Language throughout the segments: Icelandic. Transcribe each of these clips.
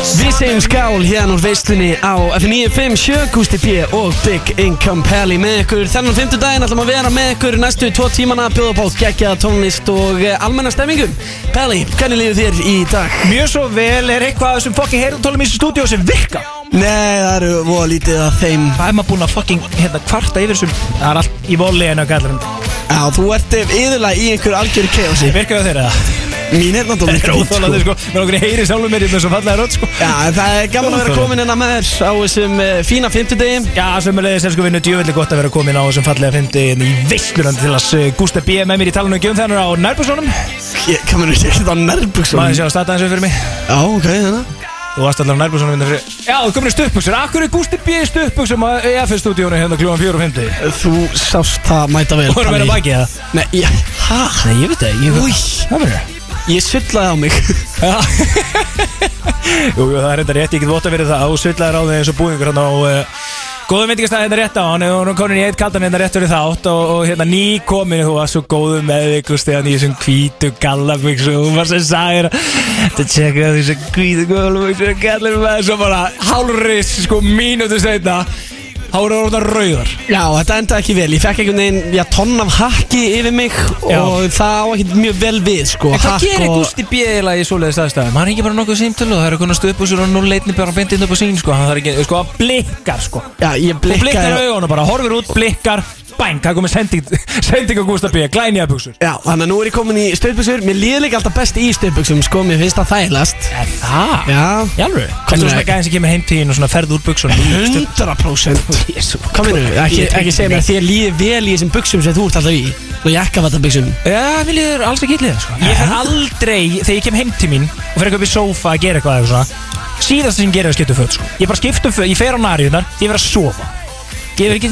Við segjum skál hérna úr veistunni á F957, Gusti P og Big Income Pally með ykkur Þennan fimmtudaginn. Ætlum að vera með ykkur næstu tvo tímana að bjóða bát geggjaða tónlist og uh, almenna stemmingum Pally, hvernig líður þér í dag? Mjög svo vel. Er eitthvað af þessum fucking heyrðutólum í þessu stúdíu sem virka? Nei, það eru voða lítið að þeim. Hvað er maður búinn að fucking hérna kvarta yfir þessum. Það er allt í voli en að gæla Já, þú ert yfirlega í einhver algjöru keosi Virkar það þeirra? Mín er náttúrulega er fínt, óþólandi sko. Mér okkur heyri sjálfur mér í þessum fallega rödd sko. Já, en það er gaman að vera komin hérna með þér á þessum uh, fína fimmtudegi. Já, sömulegis er sko vinnu djöfellig gott að vera komin á þessum fallega fymti í veistlunandi til að Gústa B. með mér í talunum gjöfum þennar á nærbúksunum Ég kannu ekki ekkert á nærbuksum Maður sé að starta þessu fyrir mig? Já, ok, þannig Þú varst allar á nærbúksunum vinna fyrir Já, þú komin í stuppbuksur Akkur er Gústi B. í stuppbuksum á EFS-stúdíónu hérna klúan 4 og 50 Þú sást það mæta vel Þú voru að vera baki það Nei, ég, hæ? Nei, ég veit það Új, Hvað verður það? Ég sullaði á mig. Jú, jú, það er reynda rétt, ég get vota fyrir það. Og svillaði ráðið eins og búðingur hérna og uh, góðum veitingastæði hérna rétt á. Hann hún komin í eitt kaldan hérna rétt fyrir þátt og, og hérna ný komin. Þú var svo góðu með ykkur stegan í þessum hvítu gallabyggsum og hún var sem sagir þetta tjekka þessum hvítu með. Svo bara hálfris sko mínútu steina þá voru það orðan rauðar Já, þetta endaði ekki vel Ég fekk einhvern veginn, já, tonn af hakki yfir mig Já. Og það á ekki mjög vel við, sko En hvað hakk gerir og- Gústi B. eiginlega í svoleiðis aðstæðum? Hann er ekki bara nokkuð símtölu og það er eitthvað stuðbúsur og nú leitni bara beint inn upp á sín sko. Hann þarf ekki, sko, að blikkar sko Já, ég Þú blikkar blikkaði augunum bara, horfir út, blikkar Bæn, það komið sending, sending á B. Glænja buksur Já, þannig að nú er ég komin í stöðbuksur Mér líður líka alltaf best í stöðbuksum, sko Mér finnst það þægilegast Er það? Já, Í alveg? Hvað er Hvernig svona gæðin sem kemur heim til þín og svona ferð úr buksunum? 100% Jésu minnur, ekki, ekki segja mér að þér líður vel í þessum buksum sem þú ert alltaf í Og jakkafata buksum Já, mér líður alls ekki illið sko. Ég fer aldrei, þegar ég kem heim til mín og fer eitthvað upp í sófa að gera eitthvað eitthvað svona Síðast sem ég gerir er að skipta um föt sko. Ég bara skipta um föt, ég fer á nariðunar, ég fer að sofa Fer ekki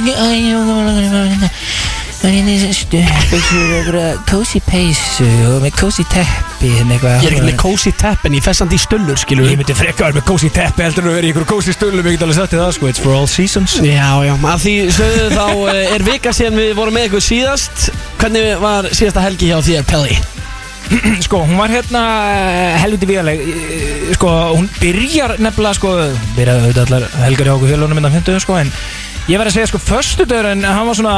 er cozy peysu og með cozy teppi hérna Ég er ekki með cozy tap en ég fess samt í stöllur, skilur Ég myndi frekka vera með cozy teppi heldur en að vera í ykkur cozy stölum Ég get alveg sagt það sko It's for all seasons Já, já, að því sögðu þá eh, er vika síðan við vorum með ykkur síðast Hvernig var síðasta helgi hjá þér, Pelli? Sko, hún var hérna eh, helviti vígaleg Eh, Sko, hún byrjar nefnilega sko Byrjaði auðvitað allar helgar hjá okkur fjölunum minna 50 sko En ég verð að segja sko Föstudagur en hann var svona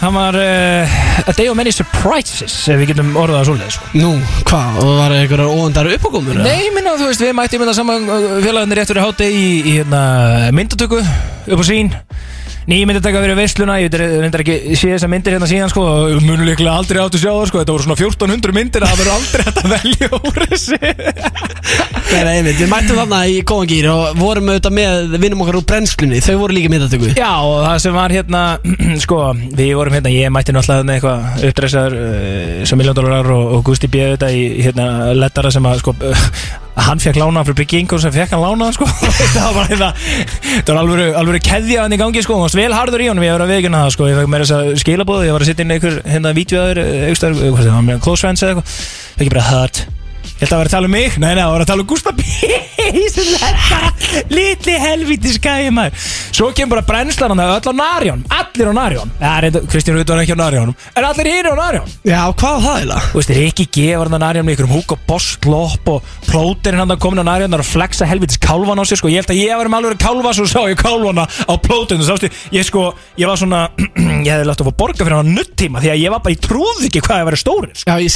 Hann var uh, A day of many surprises Ef við getum orðað að svoleið sko Nú, hvað, og var einhverjar óvendar uppákomur? Nei, minna, þú veist, við mættum þetta saman félagarnir rétt fyrir hátti í, í hérna, myndatöku upp á sín Nýjum myndataka fyrir veisluna, ég reyndar ekki sé þessar myndir hérna síðan sko og munu líklega aldrei áttu sjá það sko, þetta voru svona 1400 myndir að það verður aldrei hægt að velja úr þessu. Nei, nei, einmitt, við mættum þarna í góðan gýr og vorum auðvitað með vinnum okkar úr brennslunni. Þau voru líka myndatöku Já, og það sem var hérna, sko, við vorum hérna, ég mætti náttúrulega eitthvað uppdressaður uh, sem miljóndólarar og, og Gusti B. þetta í hérna lettara sem að, sko, uh, hann fekk lánaðan fyrir Byggi Ingur sem fekk hann lánaðan, sko, það var bara hérna, það var alveg, alveg keðja hann í gangi, sko, og hann var vel harður í honum, ég var að veikina það, sko, ég fekk meira þess að skilabóð, ég var að setja inn einhver, hérna, vídeoður, aukstar, hvað sem, hann með close friends eða eitthvað, fekk ég bara hurt, Ég held að vera að tala um mig. Nei, nei, það var að tala um Gustaf B sem þetta Lítli helviti skæði maður. Svo kemur bara brennslan hann öll á Narjón Allir á Narjón ja, reynda, Kristján Rutt var ekki á Narjón En allir hinn á Narjón Já, hvað var það eiginlega? Þú veist, Rikki G var hann á Narjón með ykkur um húk og boss klopp og plóterinn hann komin á Narjón og flexa helvitis kálvan á sig sko. Ég held að ég var með alveg kálva svo sá ég kálvana á plóterinn Sástu, ég sko, ég var svona Ég hefði látt að fá borga fyrir hann á nuttíma Því að ég var bara, ég trúði ekki hvað ég væri stórir sko. Já, ég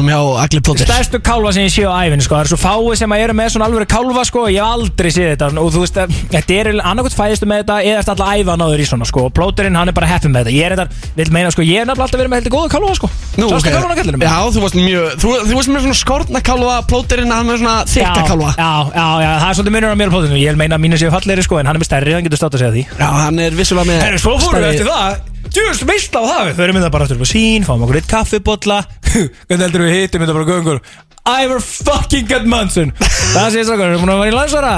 þú kálunum hjá Agli Plóter stærstu kálfa sem ég sé á æfinu sko. það er svo fáið sem að eru með svona alveg kálfa sko. ég hef aldrei séð þetta og þú veist að þetta er annarkvæmt fæðistu með þetta eða eftir alltaf æfa náður í svona sko. og plóterinn hann er bara heppin með þetta ég er þetta, vil meina sko, ég er nefnilega alltaf verið með heldur góða kálfa sko. Nú, Sástu ok. kálfan á kallinum? Já, þú varst mjög, þú, þú varst með svona skortna kálfa, Plóterinn, hann með svona þykka kálfa já, já, já, það er svolítið munur á mér og plóterinn ég vil meina að mínu séu fallegri sko, en hann er með stærri, hann getur státt að segja því Já, hann er vissulega með Herru, svo fórum við eftir það Djúst, veistla á það við Förum við það bara aftur upp á sín Fáum okkur eitt kaffibotla Hvernig heldur við hittum þetta bara göngur. Iver fucking get Munson Það sé þess að við erum búin að vera í landsvara?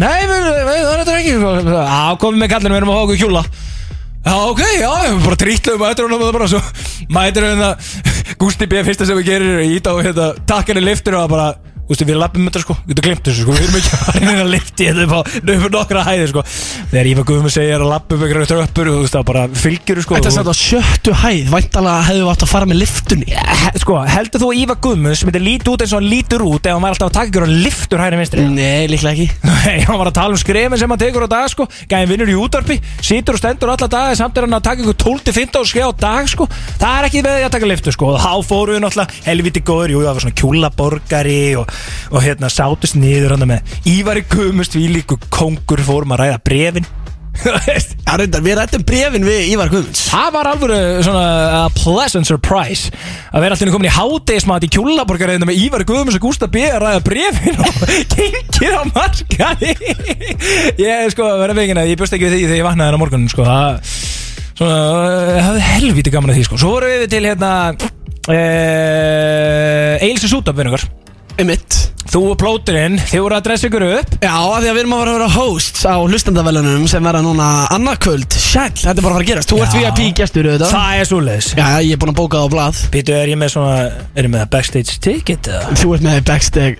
Nei, við, við, við, það er þetta ekki. Á, komum með kallinu, við erum að fá okkur kjúla. Já, ok, já, við bara trýtluðum að þetta og það bara svo Mætir við hérna Gústi B. fyrsta sem við gerir er að íta og hérna Takk henni liftur og bara Veist, við lappum þetta sko, við glemt þessu sko. Við erum ekki að fara inn að lifti þetta upp á á nokkra hæði sko. Þegar Ívar Guðmund segir að lappa upp einhverju tröppur Þú veist, það bara fylgjur sko. Þetta er á sjöttu hæð. Væntalega hefðu átt að fara með liftunni He- Sko, heldur þú að Ívar Guðmund sem þetta líti út eins og hann lítur út ef hann var alltaf að taka ykkur og liftur hægri vinstri? Nei, líklega ekki. Nei, hann var að tala um skrefin sem hann tekur á dag sko. Gæðin vinnur í útvarpi, situr og stendur alla daga Samt er hann að taka ykkur 12-15 skref á dag sko. Það er ekki því að taka liftu sko. Og þá fóru við náttúrulega helviti góður Jú, það var svona kjúlaborgari og, og hérna sátust niður hann með Ívari Guðmust við líku kongur fórum að ræða brefin við rættum brefin við Ívar Guðmunds. Það var alveg svona a pleasant surprise að vera alltaf komin í hátegismat í kjúlaborgarinn með Ívar Guðmunds og Gústa B að ræða brefin og gengið á markaði. Ég sko, verða veginn að ég bjóst ekki við því þegar ég vaknaði þennan morgun sko, það svona, hafði helviti gaman að því sko. Svo vorum við til hérna uh, Eilsi Sútabvinningar Einmitt. Þú og plóturinn, þið voru að dressa ykkur upp. Já, af því að við erum að fara að vera hosts á hlustandavelunum sem verða núna annarkvöld. Sæll, þetta er bara að fara að gerast. Þú ert Já. VIP gestur auðvitað. Það er svoleiðis. Já, ég er búin að bóka það á blað. Býtu, er ég með svona, er ég með backstage ticket eða? Þú ert með backstage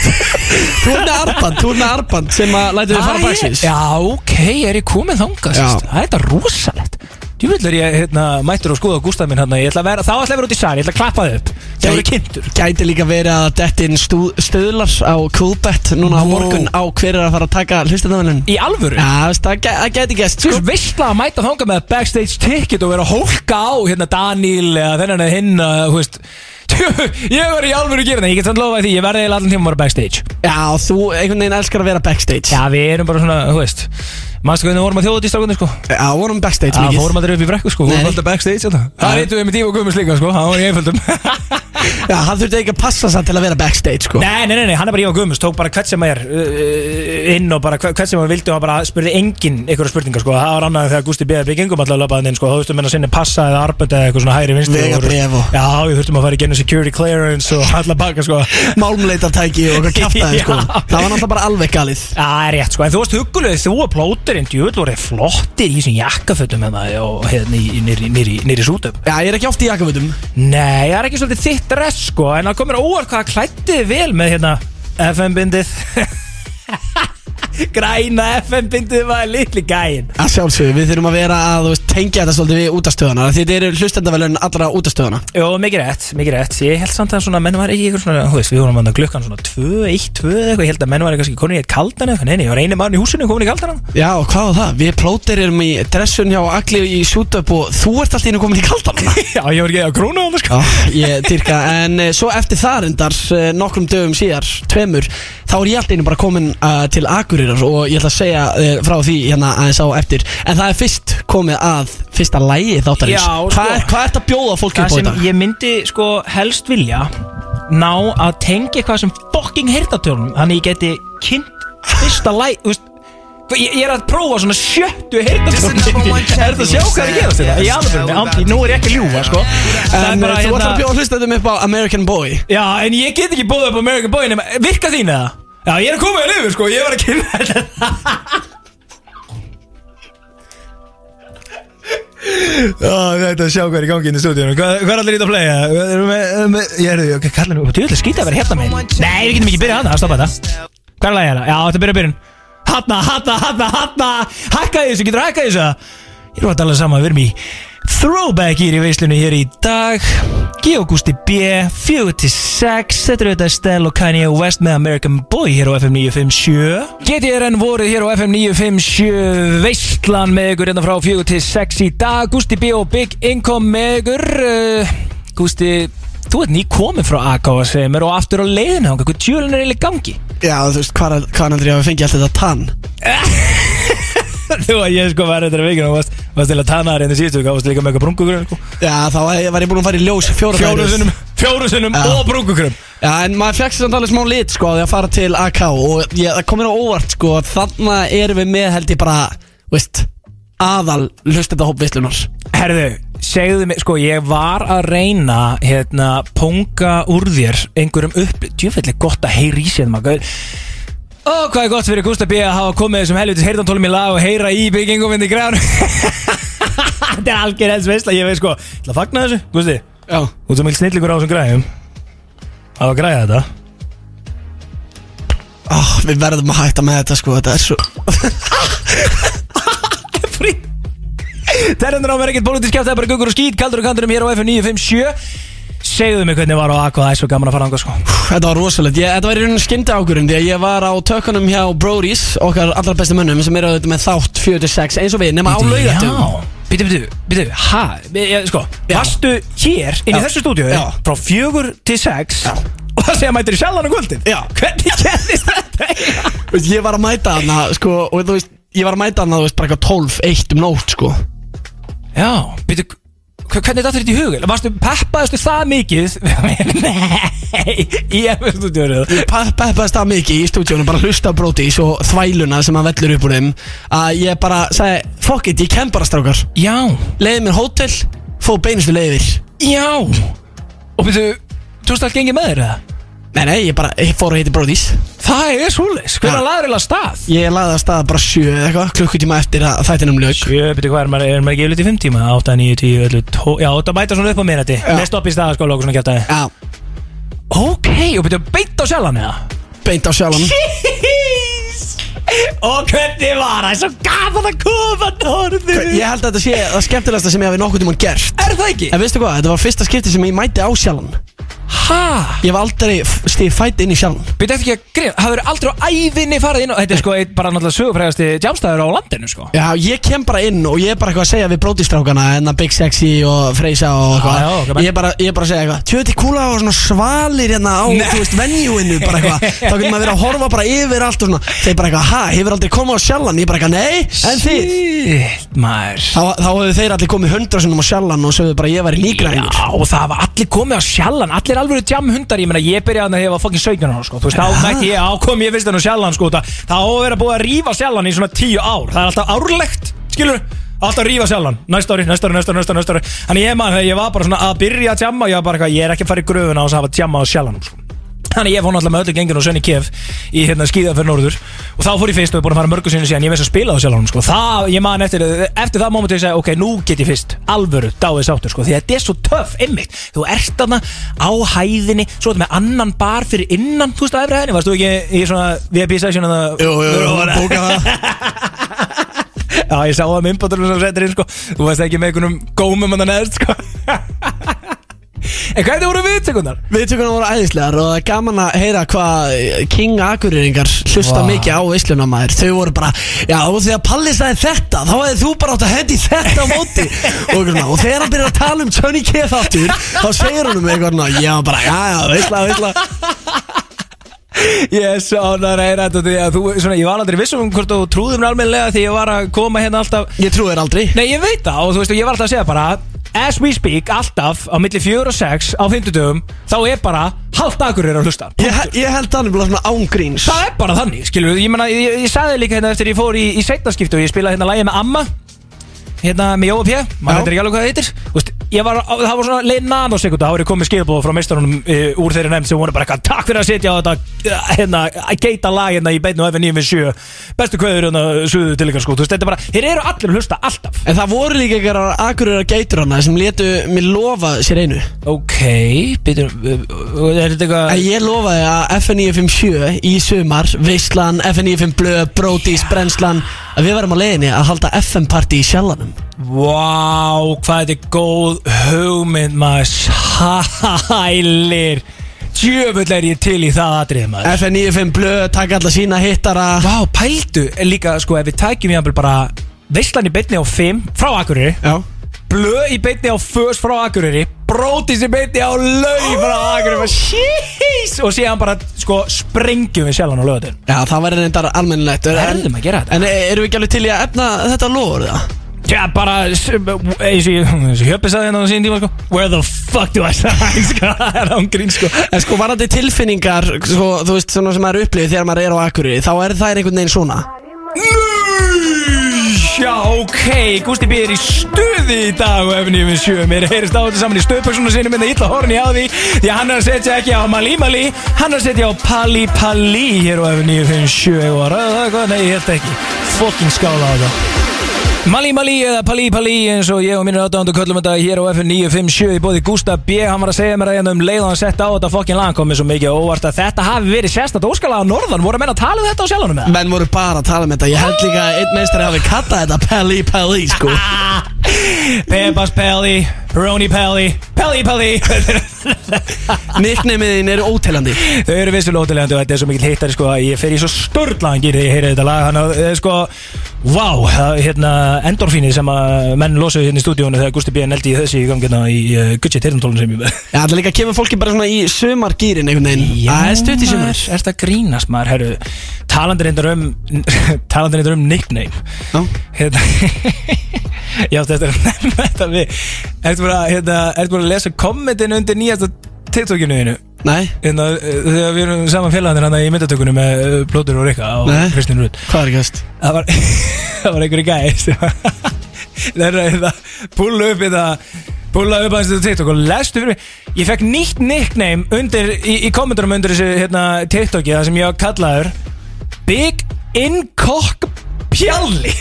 Þú ert með arband, þú ert með arband sem að læta þið fara backstage Já, ok, er ég komið sérst? Það er þetta rosalegt Djúvill er ég hérna, mættur og skoða Gústaf minn hérna. Ég ætla að vera, Þá ætla að vera út í sal, ég ætla að klappa þið upp Það voru kynntur Gæti líka verið að inn stú- stöðlar á Coolbet núna á morgun á hver er að fara að taka hlustandavelun Í alvöru? Já, það gæ- það gæti gæst Þú sko. veist, veistla að mæta þangað með backstage ticket og vera að hólka á hérna Daniel eða þennan eða hinn þú veist Ég var í alvöru að gera það, ég get samt lofaði því, ég verði eiginlega allan tíma að vera backstage. Já, þú einhvern veginn elskar að vera backstage. Já, við erum bara svona, þú veist Manstu hvernig við vorum að þjóða í strákunni, sko? Já, vorum backstage Það mikið. fórum aldrei upp í brekku sko, var alltaf backstage þetta Það reytum við með Díma Guðmunds líka sko, það var í einföldum. Já, hann þurfti ekki að passa samt til að vera backstage sko. Nei, nei, nei, nei, hann er bara Díma Guðmunds, tók bara hvert sem er uh, inn og bara hver- hvert sem hann vildi og hann bara spurði enginn einhverja spurningar sko, það var annað þegar Gústi B.A. byggingum alltaf löpaðan inn sko, þá þurftum við að sinni passa eða arbeta eða eitthvað svona hægri vinstri og- Vegabréf og- Já, við þurftum að fara í genið security clearance og alla baka sko. Málmleitartæki og eitthvað kjaftaði sko. Það var náttúrulega bara alveg galið. Það er rétt sko, en þú varst hugguleg þú og plóterinn, djúvel voru flottir í þessum jakkafötum hérna og hérna nýri- sútöp Já, ég er ekki oft í jakkafutum Nei, það er ekki svolítið þitt dress sko En það komir óvart hvað klættið vel með hérna FM-bindið Græna FM-bindið var litli gæin Að sjálfsögðu, við þurfum að vera að veist, tengja þetta svolítið við útastöðana Því þetta eru hlustandavelun allra útastöðana Jó, mikið rétt, mikið rétt. Ég held samt að svona menn var ekki eitthvað svona Þú veist, við vorum að glukkan svona 2, 1, 2 eitthvað. Ég held að menn var kannski konin í eitt kaldan eitthvað. Nei, nei, ég var eini mann í húsinu komin í kaldan Já, og hvað var það? Við plóter erum í dressun hjá Agli í Sútöp og þú ert alltaf inn og komin í kaldan Já, ég var ekki að krónu á það sko. Já, ég dyrka En uh, svo eftir það reyndar uh, nokkrum dögum síðar, tveimur Þá er ég alltaf einu bara komin uh, til Akureyrar Og ég ætla að segja uh, frá því hérna aðeins á eftir. En það er fyrst komið að fyrsta lægi þáttarins. Já, sko. Hvað er, hvað ert að bjóða fólki Það upp á þetta? ég myndi sko helst vilja Ná að tengja eitthvað sem fucking heyrtatölunum Þannig ég geti kynnt fyrsta læg Þú veist Ég, ég er að prófa svona sjöttu heyrtatölunum Er þetta að sjá hvað er að gerast þetta? Í alveg, ándi, nú er ég ekki að ljúga sko. Það En er bara uh, þú ætlar að hérna bjóða hlustendum upp á American Boy. Já, en ég get ekki búið upp á American Boy nema Virka þín eða? Já, ég er að koma þér yfir sko, ég var að kynna þetta. Já, þetta er sjá hvað er í gangi inn í stúdíunum Hvað, hvað er allir í þetta að playa? Við erum með, með, ég er, ok, kallar nú Þú ætla skýta að vera hérna með Nei, við getum ekki byrjað hana, stoppa þetta. Hvað er lagið hérna? Já, þetta byrja byrjun. Hanna, hanna, hanna, hanna. Hækkaði þessu, getur hækkaði þessu? Ég er að tala saman, við erum í Throwback hér í veislunni hér í dag. Geogusti B 4-6 Þetta er auðvitað Stell og Kanye West með American Boy hér á FM 957 GTRN voruð hér á FM 957 Veistlan með ykkur hérna frá 4-6 í dag. Gusti B og Big Income með ykkur. Uh, Gusti Þú ert ný komin frá AKSM og aftur á leiðinu Hvað tjölun er eiginlega gangi? Já, þú veist, hvað hvað heldur ég að við fengi alltaf þetta tann? Þú að ég sko var þetta vikinu og varst, varst til að tanna inn í síðustu Hvað varst líka með eitthvað brungugrun sko? Já, þá var ég, ég búin að fara í ljós fjóra Fjóru dagir. sinnum, fjóru sinnum Já. og brungugrun Já, en maður sér samt alveg smá lit, sko, á því að fara til AK Og ég, það kom mér á óvart, sko, þannig erum við með, held ég bara, veist, aðal hlustenda hópvislunar Herðu, segðu mig, sko, ég var að reyna, hérna, punga úr þér einhverjum upp Djúfellig gott að heyra í sér maður Ó, hvað er gott fyrir Gustaf B. að hafa komið þessum helvitis heyrðantólum í lag og heyra í byggingum inn í græn Þetta er algjör helst veistla, ég veit sko. Ég ætla að fagna þessu, Gusti Já. Þú ert svo mikil snillingur á þessum græðum Það var að græða þetta. Við verðum að hætta með þetta sko. Þetta er svo Frí. Terrendur á verið ekkert pólitísk kjátt Það er bara guggur og skít. Kaldur og kandurum hér á F957 Segðu mig hvernig var á Aqua Það er svo gaman að fara ánga sko Þetta var rosalegt, ég, þetta var í rauninu skyndi ákvörðin Því að ég var á tökunum hjá Brody's Okkar allra bestu mönnum sem eru auðvitað með þátt 46 Eins og við, nema á laugatum Býtu, býtu, býtu, hæ, sko Já. Varstu hér inn í Já. þessu stúdíu. Frá fjögur til sex Já. Og það segja mætir í sjallan og kvöldin Já. Hvernig gerðist þetta? Ég var að mæta hana, sko Og þú veist, ég var að mæta hana, þú veist, bara eitthvað 12, 1 um nótt, sko Já, býtu, hvernig þetta þetta í hug? Varstu peppaðistu það mikið? Nei, í pe- peppaðist það mikið í stúdíunum Bara hlusta Brody's og þvæluna sem hann vellur upp úr þeim Að ég bara sagði, fuck it, ég kem bara strákar Já, Leiði mér hótel, fóð beinustu leiðir já Og býtu, þú veist að gengið með þér eða? Nei, nei, ég bara, ég fór að heiti Brody's Það er svoleiðis, hvernig laður eða stað? Ég laði að staða bara sjö eða eitthvað Klukkutíma eftir að þættinum lög Sjö, byrju hvað er maður, er maður ekki yfirleitt í fimm tíma? 8, 9, 10, 11, 12, já, þetta mæta svona upp á minnati Já. Með stopp í staðaskóla og svona kjátaði Já, Ok, og byrju beint á sjálfan eða? beint á sjálfan Og hvernig var það? Svo gaman að koma norður Ég held að þetta sé það skemmtilegasta sem ég hafi nokkuð tímann gert. Er það ekki? En veistu hvað, þetta var fyrsta skipti sem ég mæti á sjálfan Hæ? Ég hef aldrei stíð fætt inn í sjálfan Byrju eftir ekki að greina, hafður aldrei á ævinni farið inn og Þetta er sko eitt bara náttúrulega sögufrægasti jamstæður á landinu sko. Já, ég kem bara inn og ég er bara eitthvað að segja við brótistrákana En að Big Sexy og Freysa og Já, já, eitthvað menn. Ég er bara, ég er bara að segja eitthvað. Tjöti kúla og svona svalir hérna á, Nei. þú veist, venjúinu bara eitthvað. Þá getur maður verið að horfa bara yfir allt og svona. Þeir bara eitthvað, ha, hefur aldrei komið á sjálfan Ég bara eitthvað, nei, en þið? Shit, maður. Þá, þá hefur þeir allir komið hundra sinnum á sjálfan og sögðu bara ég væri nýgræður Já, og það var allir komið á sjallan Allir alveg jam hundar, ég meina ég byrjaði að var fokkin 17 ára sko. Þú veist, þá mætti ég ákom ég fyrst enn á sjallan sko, það, það á að vera búið að rífa sjallan í svona 10 ár. Það er alltaf árlegt, skilur Alltaf að rífa sjallan, næsta ári, næsta ári, næsta ári, næsta ári, Þannig ég þegar ég var bara svona að byrja að jamma Ég var bara eitthvað, ég er ekki að fara í gröfuna og að hafa jamma á sjallanum sko. Þannig ég fór náttúrulega með öllu gengin og Sönni Kef í hérna skíða fyrir norður. Og þá fór ég fyrst og ég er búin að fara mörgu sinni síðan ég veist að spila á sjálfum sko. það, ég man eftir, eftir það móment ég segi ok, nú get ég fyrst, alvöru, dáið sáttur sko. því að þetta er svo töff, einmitt. Þú ert þarna á hæðinni svo þetta með annan bar fyrir innan þú veist á efri hæðinni, varst þú ekki í svona VIP session að Jú, jú, bóka það. Já, ég sá það með innbáturum sem settir inn sko. Þú veist ekki með einhvernum gómum að það neðst sko En hvað er það voru viðtökunar? Viðtökurnar voru æðislegar og það er gaman að heyra hvað King Akureyringar hlusta Vá. mikið á Ísluna maður Þau voru bara, já og þegar Palli sagði þetta þá hefði þú bara átt að hendi þetta á móti. Og, og þegar hann byrjar að tala um Johnny K þáttur þá segir hann um eitthvað svona, já bara, já já, veistla, veistla Ég er svo ánægður að heyra þetta því að þú, svona, ég var aldrei vissum um hvort þú trúðum mér almennilega því ég var að koma hérna alltaf. Ég trúi þér aldrei. Nei, ég veit það og þú veist, ég var alltaf að segja bara As we speak, alltaf, á milli 4 og 6 á 50 dögum, þá er bara halvt agur er að hlusta. Ég, he- ég held þannig bara svona ángríns Það er bara þannig, skilur við, ég menna, ég, ég sagði líka hérna eftir ég fór í, í seinnaskiptu og ég spilaði hérna lægi með Amma Hérna með Jóa P, maður veitir ekki alveg hvað það heitir. Ég var, það var svona leið nanosekunda, þá var ég komið skilbóð frá meistarunum e, úr þeirri nefnd sem voru bara eitthvað Takk fyrir að setja á þetta, eh, hérna, að geita lag hérna í beinu F957 Bestu kveður hérna, suðu til ykkar sko, þetta er bara, þeir eru allir að hlusta, alltaf. En það voru líka einhverjar Akureyrar geitur hana sem letu mig lofa sér einu. Ok, býtur, er þetta eitthvað ég lofaði að FN957 í sumar, Veistlan, FN95 Blöð, Brodís, Brennslan að við varum á leiðinni að halda FM-party í sjallanum Vá, hvað þetta er góð hugmynd maður. Sælir. Djöfull er ég til í það atrið maður. FN95 Blöð, taka alla sína hittara. Vá, pældu er líka, sko, ef við tækjum jafnvel bara Veistlan í beinni á 5 frá Akureyri. Já. Blöð í beinni á Fös frá Akureyri. Brótis í beinni á Lau frá Akureyri. Sjís! Og síðan bara, sko, sprengjum við sjálfan á lögatin Já, það væri reyndar almennilegt. Verðum að gera þetta. En erum við ekki alveg til í að efna þetta lofur það? Já, bara, eins og ég- og Hjöppi sagði hérna á sín tíma, sko. Where the fuck do I sign, sko? Það er ángrín, sko. En sko, varandi tilfinningar, sko, þú veist, svona sem maður upplifið þegar maður er á Akureyri Þá er það einhvern veginn svona? Já, ok, Gústi B. er í stuði í dag og efni við sjö. Mér heyrist á þetta saman í stöðpersonu sinni minna illa horni á því Því að hann er að setja ekki á Mali Mali Hann er að setja á Pali Pali hér á efni við sjö. Og að ræða það nei ég held ekki. Fucking skála á það Mali Mali eða Pali Pali eins og ég og mínir áttaðandu köllum þetta hér á FN957 í bóði Gustaf B. Hann var að segja mér að hérna um leið og hann sett á þetta fokkin lag komið svo mikið óvart að þetta hafi verið sérstætt óskalega á norðan. Voru að menna að tala um þetta á sjálfanum með Menn voru bara að tala um þetta. Ég held líka að einn meistari hafi kallað þetta Pelli Pelli sko Pepas Pelli, Peroni Pelli, Pelli Pelli. Nicknamiðin eru óteljandi. Þau eru vissulega ótrúlega og þetta er svo mikil hittari sko að ég fer í svo störtlaðan gýr þegar ég heyri þetta lag. Þannig að eh, sko, er hérna endorfíni sem að menn losuðu hérna í stúdíónu þegar Gusti B. neldi þessi í gangina í uh, Gucci Tyrnatólun sem ég með Já, það líka kemur fólki bara svona í sumargýrin einhvern veginn. Það er stutt í maður, Er þetta grínast maður, herru Talandi reyndar um Talandi reyndar um nickname. Já. Hérna Já, þetta er nefna þetta við. Ertu bara, hérna, ertu bara að lesa kommentin undir nýjasta TikTokinu þínu? Nei, Hérna, eh, þegar við erum saman félagandir hann í myndatökunum með eh, Blótur og Rikka og Nei. Kristín Rúd hvað er gæst? Það var, það var einhverju sem Það er að hérna, púla upp þetta Púla upp aðeins þetta TikTok og lestu fyrir mig. Ég fekk nýtt nickname undir, í, í kommentarum undir þessu hérna, TikToki Það sem ég var kallaður. Big Incock Pjalli.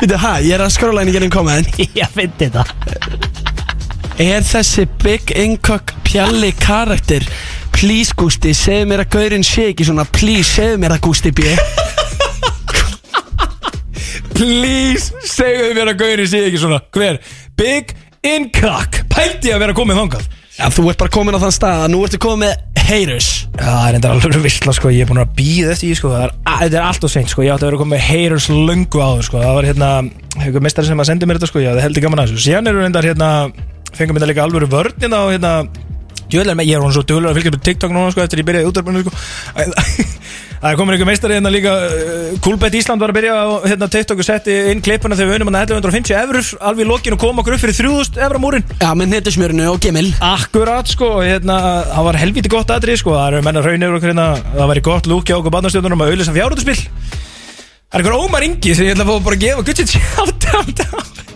Veitu, hæ, ég er að skróla henni gerin komaðin Ég fyndi þetta Er þessi Big Incock Pjalli karakter? Please Gusti, segðu mér að gaurinn sé ekki svona. Please, segðu mér að Gusti B. Please, segðu mér að Gauri sé ekki svona. Hver? Big Incock Pældi að vera komið þangað Já, þú ert bara komin á þann stað að nú ertu komin með haters. Það er enda alveg vissla sko, ég er búin að býða eftir því sko, það er, þetta er allt og seint sko, ég átti að vera að koma með haters löngu áður sko, það var hérna, einhver mestari sem að sendi mér þetta sko, ég hafði heldur gaman að þessu, síðan eru reyndar hérna, fengum þetta líka alvöru vörn hérna og hérna, Jöðlega með, ég er hún svo duglega að fylgja með TikTok núna sko eftir ég byrjaði útvarpinu sko. Það komin einhver meistari hérna líka uh, Coolbet Ísland var að byrja á hérna, TikTok og setti inn klippuna þegar við unum hann 1150 eurur alveg í lokinu og kom okkur upp fyrir 3000 evra múrin Já, með netusmjörinu og gemil Akkurat sko, hérna, það var helviti gott aðrið sko, það eru menna raunir okkur hérna, það væri gott lúkja okkur barnastjóðunum að auðvisa fjárhundaspill Það er einhver Ómar Ingi sem ég ætla að fá bara að gefa guttit sjátt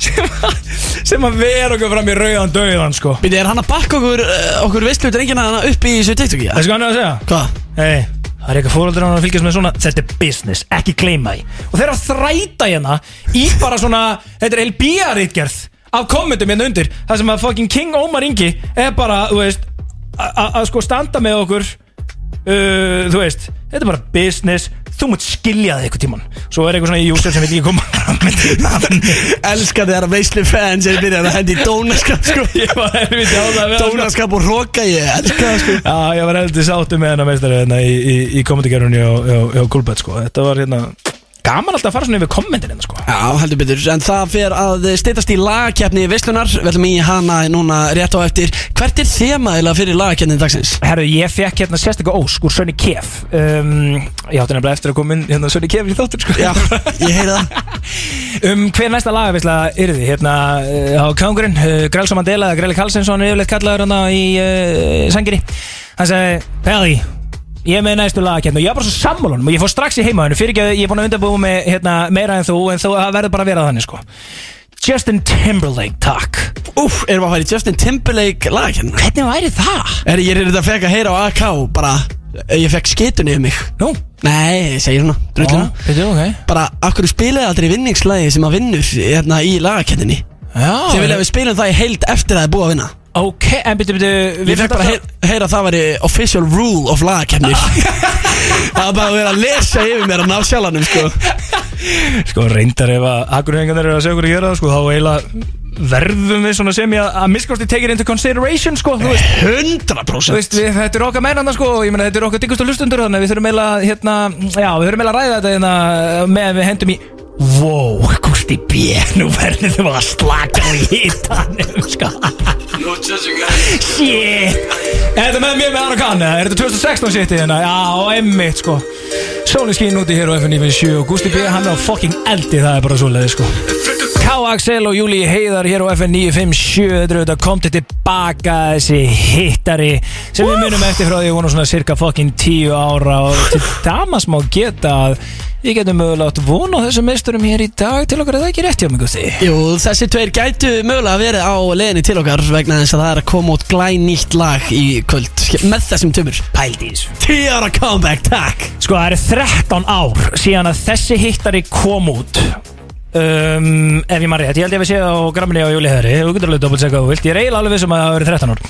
sem, að- vera okkur fram í rauðan döðan sko Býti, er hann að bakka okkur, uh, okkur veistlu drengina hana upp í þessu TikToki? Það er sko hann að segja Hvað? Hei, það er eitthvað fóröldur hann að fylgjast með svona Þetta er business, ekki gleyma því Og þeir eru að þræta hérna í bara svona Þetta er LB-ritgerð af kommentum hérna undir Það sem að fucking King Ómar Ingi er bara, þú veist a- a- að sko standa með okkur uh, Þú veist, þetta er bara business Þú mútt skilja það eitthvað tíman Svo er eitthvað svona user sem vil ekki koma. Elskar þegar að veistlu fans er byrjað að hendi í dónaskap sko Ég var helviti á það. Dónaskap og hróka ég elskar það sko Já, ég var heldur sáttu með hennar meistari hérna í, í, í kommentargerunni á Kulbett sko. Þetta var hérna gaman alltaf að fara svona yfir kommentin hérna sko. Já, heldur betur, en það fer að steytast í lagakefni veistlunar Við ætlum í hana núna rétt á eftir. Hvert er þemaðilega fyrir lagakefni dagsins? Herru, ég fekk hérna sérstaklega ósk úr Sönni Kef. Um, Ég átti nefnilega eftir að koma inn hérna Sönni Kef í þáttur sko. Já, ég heyri það. Um hver næsta lagavisla er þið? Hérna uh, á Kangurinn, uh, Grælsson Mandela Græli Karlsson yfirleitt kallaður hérna í uh, Sangiri Hann segi, Pelli Ég með næstu lagakefni og ég er bara svo sammálunum og ég fór strax í heimaðinu fyrir ekki að ég er búin að undirbúa með hérna, meira en þú en þú verður bara að vera þannig sko. Justin Timberlake, takk. Úf, erum við að í Justin Timberlake lagakefni? Hvernig væri það? Er ég er þetta að fekk að heyra á AK bara Ég fekk skitunni um mig. Nú, Nei, ég segir svona, drullina Þetta er ok. Bara, hverju spilaði aldrei vinningslagi sem að vinnur hérna í lagakefninni? Já, Þið vilja við spilum það í heild eftir að það er búið að vinna Ok, en byrju, byrju Ég fekk bara að heyra, heyra að það væri official rule of lagakefnir Það var bara að vera að lesa yfir mér að ná sjálfanum sko. Sko reyndar ef að Akureyringarnir eru að segja okkur að gera það sko Þá eiginlega verðum við svona sem ég að að miskosti take it into consideration sko Þú veist, 100% þú veist við, þetta er okkar mennanda sko og Ég meina þetta er okkar diggustu hlustundur Þannig við þurfum eiginlega hérna Já, við þurfum eiginlega að ræða þetta hérna Með við hendum í Wow, Gusti B, nú verður þú að slaka í hittanum sko. Shit. Er þetta með mér með eða Er þetta 2016 shit hérna? Já, emmitt sko. Sólinn skín úti hér á FN97 og Gusti B hann er á fucking eldi það er bara svoleiði sko K. Axel og Júli Heiðar hér á FN 957 Þetta eru þetta kom til tilbaka þessi hittari sem við munum eftir frá því að vona svona cirka fucking 10 ára og til damas má geta að við getum mögulega átt von á þessum meisturum hér í dag. Til okkar er það ekki rétt hjá mig Gusti Jú, þessi tveir gætu mögulega verið á leðinni til okkar vegna þess að það er að koma út glænýtt lag í kvöld. Með þessum tömur 10 ára comeback, takk. Sko það eru 13 ár síðan að þessi hittari kom út um, Ef ég maður rétt, ég held ég að við séð á gramminni á Júli Hæðri Þú getur alveg doppelt segja hvað þú vilt. Ég er eiginlega alveg vissum að það hafi verið 13 ár.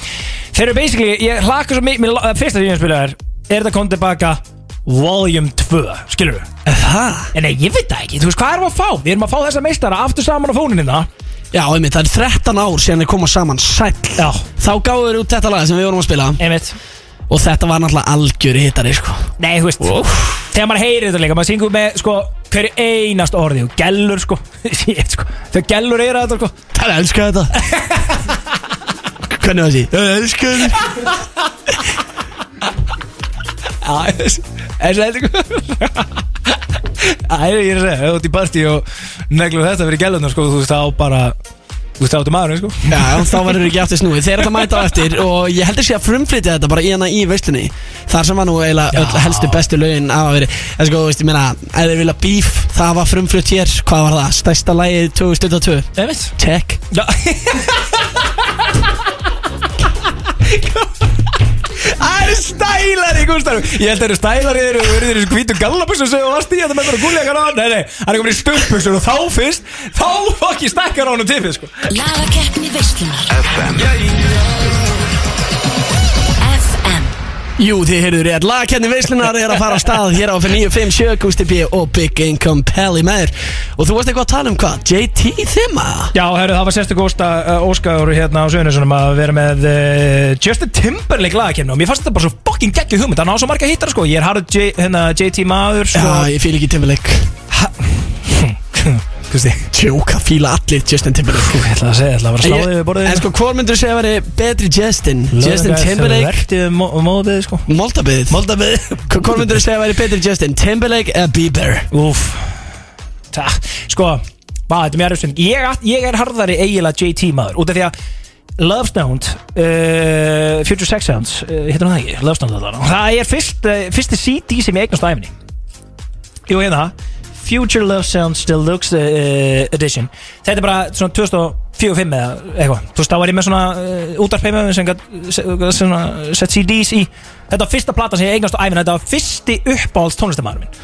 Þeir eru basically, ég hlaka svo mikið Fyrsta ég spila er, er þetta kom tilbaka Volume 2, skilur við Það? En nei, ég veit það ekki, þú veist hvað erum við að fá? Við erum að fá þessa meistara aftur saman á fóninina Já, einmitt, það er 13 ár síðan þeir koma saman sæll. Já. Þá gáðu þeir út þetta lag sem við vorum að spila. Einmitt Og þetta var náttúrulega algjör hittari, sko. Nei, þú veist, þegar maður heyrir þetta líka Maður syngur með, sko, hverju einast orði Og gellur, sko, Shit, sko. Þegar gellur er þetta, sko. Það er elskað þetta. Hvernig var þessi? Það er elskað þetta. Já, þessi Þessi heldur Æ, ég er að segja, ef þú ert í partí og neglur þetta fyrir gælunum, sko, þú veist, þá bara Þú veist, áttu maðurinn, sko. Já, þá verður ekki aftur snúið. Þeir ætla að mæta á eftir Og ég heldur sé að frumflytja þetta bara í hana í veistlunni Þar sem var nú eiginlega öll helstu bestu lögin af að veri En sko, þú veist, ég meina þeir vilja bíf, það var frumflytt hér Hvað var það? Stærsta lagið 2022 Einmitt. Check. Já stælar í Gústaf Ég held að það eru stælar í þeir og verður þessu hvítu gallabussu sem þú varst í þetta með bara gúlleikar á Nei, nei, hann er komin í stöpbussur og þá fyrst þá fokki stekkar á hann um tippið sko. Lagakeppni veislunar. FM FM Jú, þið heyrður rétt Lagkenni veislunar er að fara á stað Hér á F957 Gusti B og Big Income Pelli með þér Og þú varst eitthvað að tala um hvað? JT þema? Já, herru, það var sérstök ósta, uh, óskaður hérna á Söðunisunum að vera með uh, Justin Timberlake lagakefni og mér fannst þetta bara svo fucking geggju hugmynd hann á svo marga hittar sko, ég er harður hérna, JT maður sko. Já, ég fíl ekki Timberlake Gusti, Tjóka, fíla allir Justin Timberlake ég ætla að segja, ég ætla að vera sláðið við borðið En sko, hvor myndur þú segja að veri betri Justin? Justin Timberlake? Vertið móðið sko Moldabið Moldabið Hvor myndur þú segja að veri betri Justin? Timberlake eða Bieber? Úf Ta, Sko, vá, þetta er mjög erfstund ég, ég er harðari eiginlega JT maður Út af því að Love Stoned uh, Future Sex Sounds uh, Hittir hann það ekki? Love Stoned það Það er fyrst, uh, fyrsti CD sem ég eignast á æfinni Jú, hérna Future Love Sounds Deluxe uh, Edition. Þetta er bara svona 2004-05 eða eitthvað. Þú veist, þá var ég með svona uh, útarpeimum sem sett CDs í. Þetta var fyrsta plata sem ég eignast á æfinni Þetta var fyrsti uppáhalds tónlistamæður minn.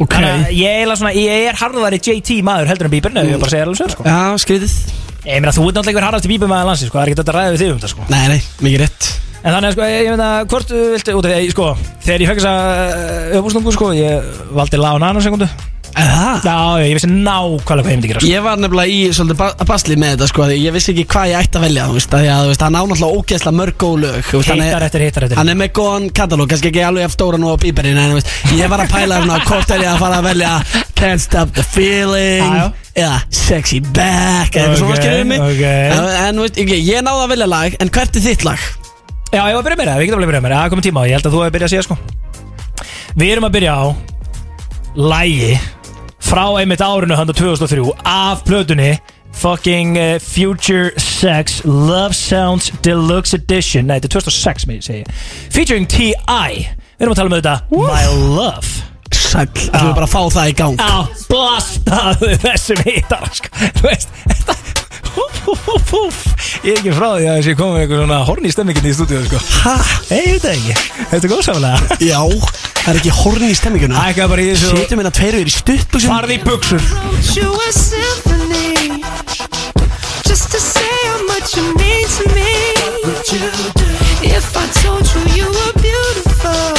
Ok. Þannig að ég er, svona, ég er harðari JT maður heldur en Bieber. Nei, ég er bara að segja alveg sér sko. Já, skrítið. Ég meina, þú ert náttúrulega einhver harðasti Bieber maður landsins sko. Það er ekki þetta að ræða við þig um þetta sko. Nei, nei, mikið rétt. En þannig að sko, ég meina, hvort uh, viltu út af því, sko Þegar ég þessa uh, uppústungu, sko Ég valdi Lá Nano sekundu Það? Já, ég vissi nákvæmlega hvað ég myndi gera sko. Ég var nefnilega í svolítið ba basli með þetta sko því Ég vissi ekki hvað ég ætti að velja þú veist, af Því að þú veist, hann á náttúrulega ógeðslega mörg góð lög þú veist, hann er- Hittar eftir, hittar eftir Hann er með góðan katalóg, kannski ekki alveg eftir stóran og bíberinn En þú veist, ég var að pæla svona Hvort er ég að fara að velja Can't stop the feeling Já, já. Eða sexy back Eða eitthvað svona Ok, skilur mig ok. En, en þú veist, ekki, ég náði að velja lag En hvert er þitt lag? Já, ég var að byrja með það, við getum alveg byrjað með það Það er komið tíma á, ég held að þú hefur byrjað að segja sko Við erum að byrja á Lægi Frá einmitt árinu handa 2003 Af plötunni Fucking uh, Future Sex Love Sounds Deluxe Edition. Nei, þetta er 2006 með ég segi Featuring T.I. Við erum að tala um þetta My Love. Sæll, ætlum við bara að fá það í gang? Á blastaðu þessum hittar sko. þú veist þetta húf, húf, húf, ég er ekki frá því að þessi komið með eitthvað svona horni stemmingin í stúdíu sko. Ha? Nei, ég veit það ekki Þetta er góð samlega Já, það er ekki horni í stemminguna Ækka bara í þessu Sýtum hérna tveir yfir í stuttbuxum Farði í buksur just to say how much you mean to me. If I told you you were beautiful,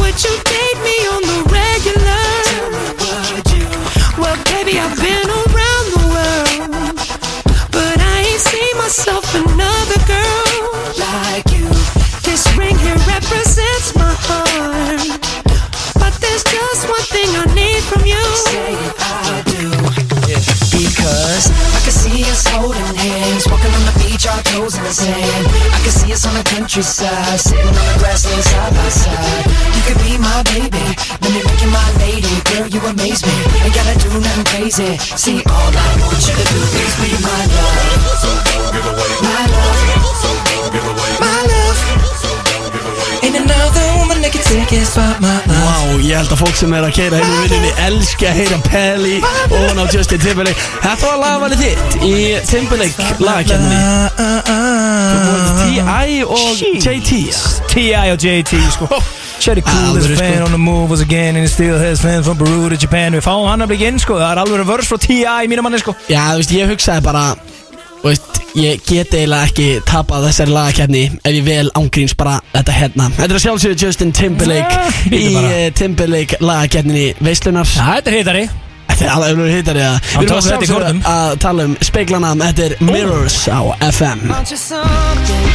would you date me on the regular? Well, baby, I've been myself another girl like you. This ring here represents my heart. But there's just one thing I need from you. Say I do. Because I can see us holding hands, walking on the beach, our toes in the sand. I can see us on the countryside, sitting on the grassland side by side. You could be my baby, let me make you my lady. Girl, you amaze me, ain't gotta do nothing crazy. See, all I want you to do is be my love. So don't give away My love. So don't give away My love. So another can tickets but my love Vá, ég held að fólk sem er að keira heim í vinninni elski að heyra Pelli og hann á Justin Timberlake. Þetta var lagvalið þitt í Timberlake lagakefni T.I. og JT T.I. og JT sko. Cherry cool is a fan sko. on the move was again and he still has fans from Peru to Japan. Við fáum hann að blikka inn sko. Það er alveg vörs frá T.I. mínu manni sko. Já, þú veist, ég hugsaði bara þú veist, Ég get eiginlega ekki tapað þessari lagakefni ef ég vel ángríns bara þetta hérna. Þetta er að sjálfsögðu Justin Timberlake Ja, í eh, Timberlake lagakefninni Veislunar. Þetta er hittari Þetta er alveg alveg hittar ég Við erum að kornum. að tala um speiklana Þetta er Mirrors á FM Want you something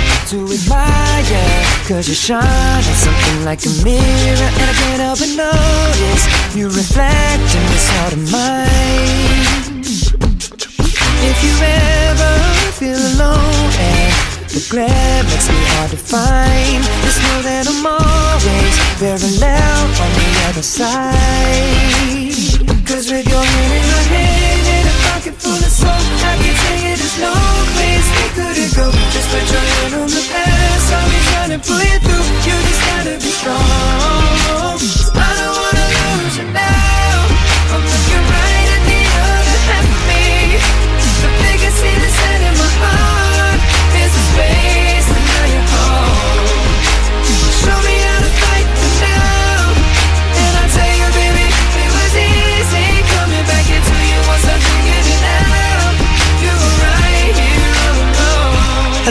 If you ever feel alone. And the glare makes me hard to find. Just know that I'm always parallel on the other side. Cause with your hand in my hand And a pocket full of soap I can tell you there's no place we couldn't go. Just put your hand on the past I'll be trying to pull you through. You just gotta be strong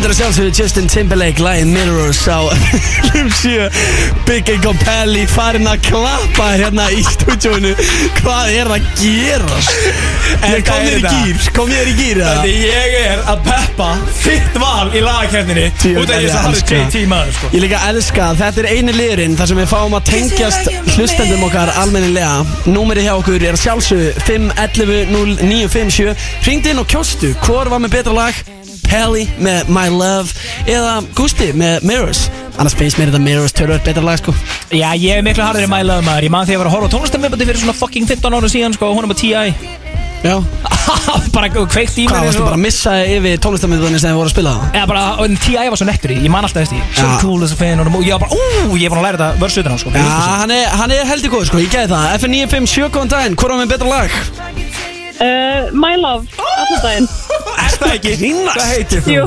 Þetta er að sjálfsögðu Justin Timberlake lagið Mirrors á um 7 Big Ego Pelli farin að klappa hérna í stúdjóinu Hvað er að gera? Ég kom þér í gýr, kom þér í gýr eða? Ég er að peppa þitt val í lagakefninni Út af því að að það elska. er JT maður sko Ég líka elska að þetta er eini liðurinn þar sem við fáum að tengjast hlustendum okkar almennilega Númerið hjá okkur er að sjálfsögðu 511 0957 Ringd inn og kjóstu, hvor var með betra lag? Pelli með My Love eða Gusti með Mirrors Annars finnst mér þetta Mirrors törður betra lag sko Já, ég er miklu harður í My Love maður Ég man þegar ég var að horfa á tónlistamömbandi fyrir svona fucking 15 ára síðan sko og Hún er með T.I. Já Bara kveikt í Hvað, mér varstu bara að missa yfir tónlistamöndunni sem þið voru að spila það? Eða bara, og T.I. var svo nettur í, ég man alltaf eftir því So Já. cool as a fan og ég var bara, ú, ég var að læra þetta vörsutan á sko Já, hann er, hann er heldur góð sko, ég gæði það FN957, góðan daginn, hvor var með betra lag? Uh, my Love, allan daginn Er það ekki? Grínast? Hvað heitir þú? Jú,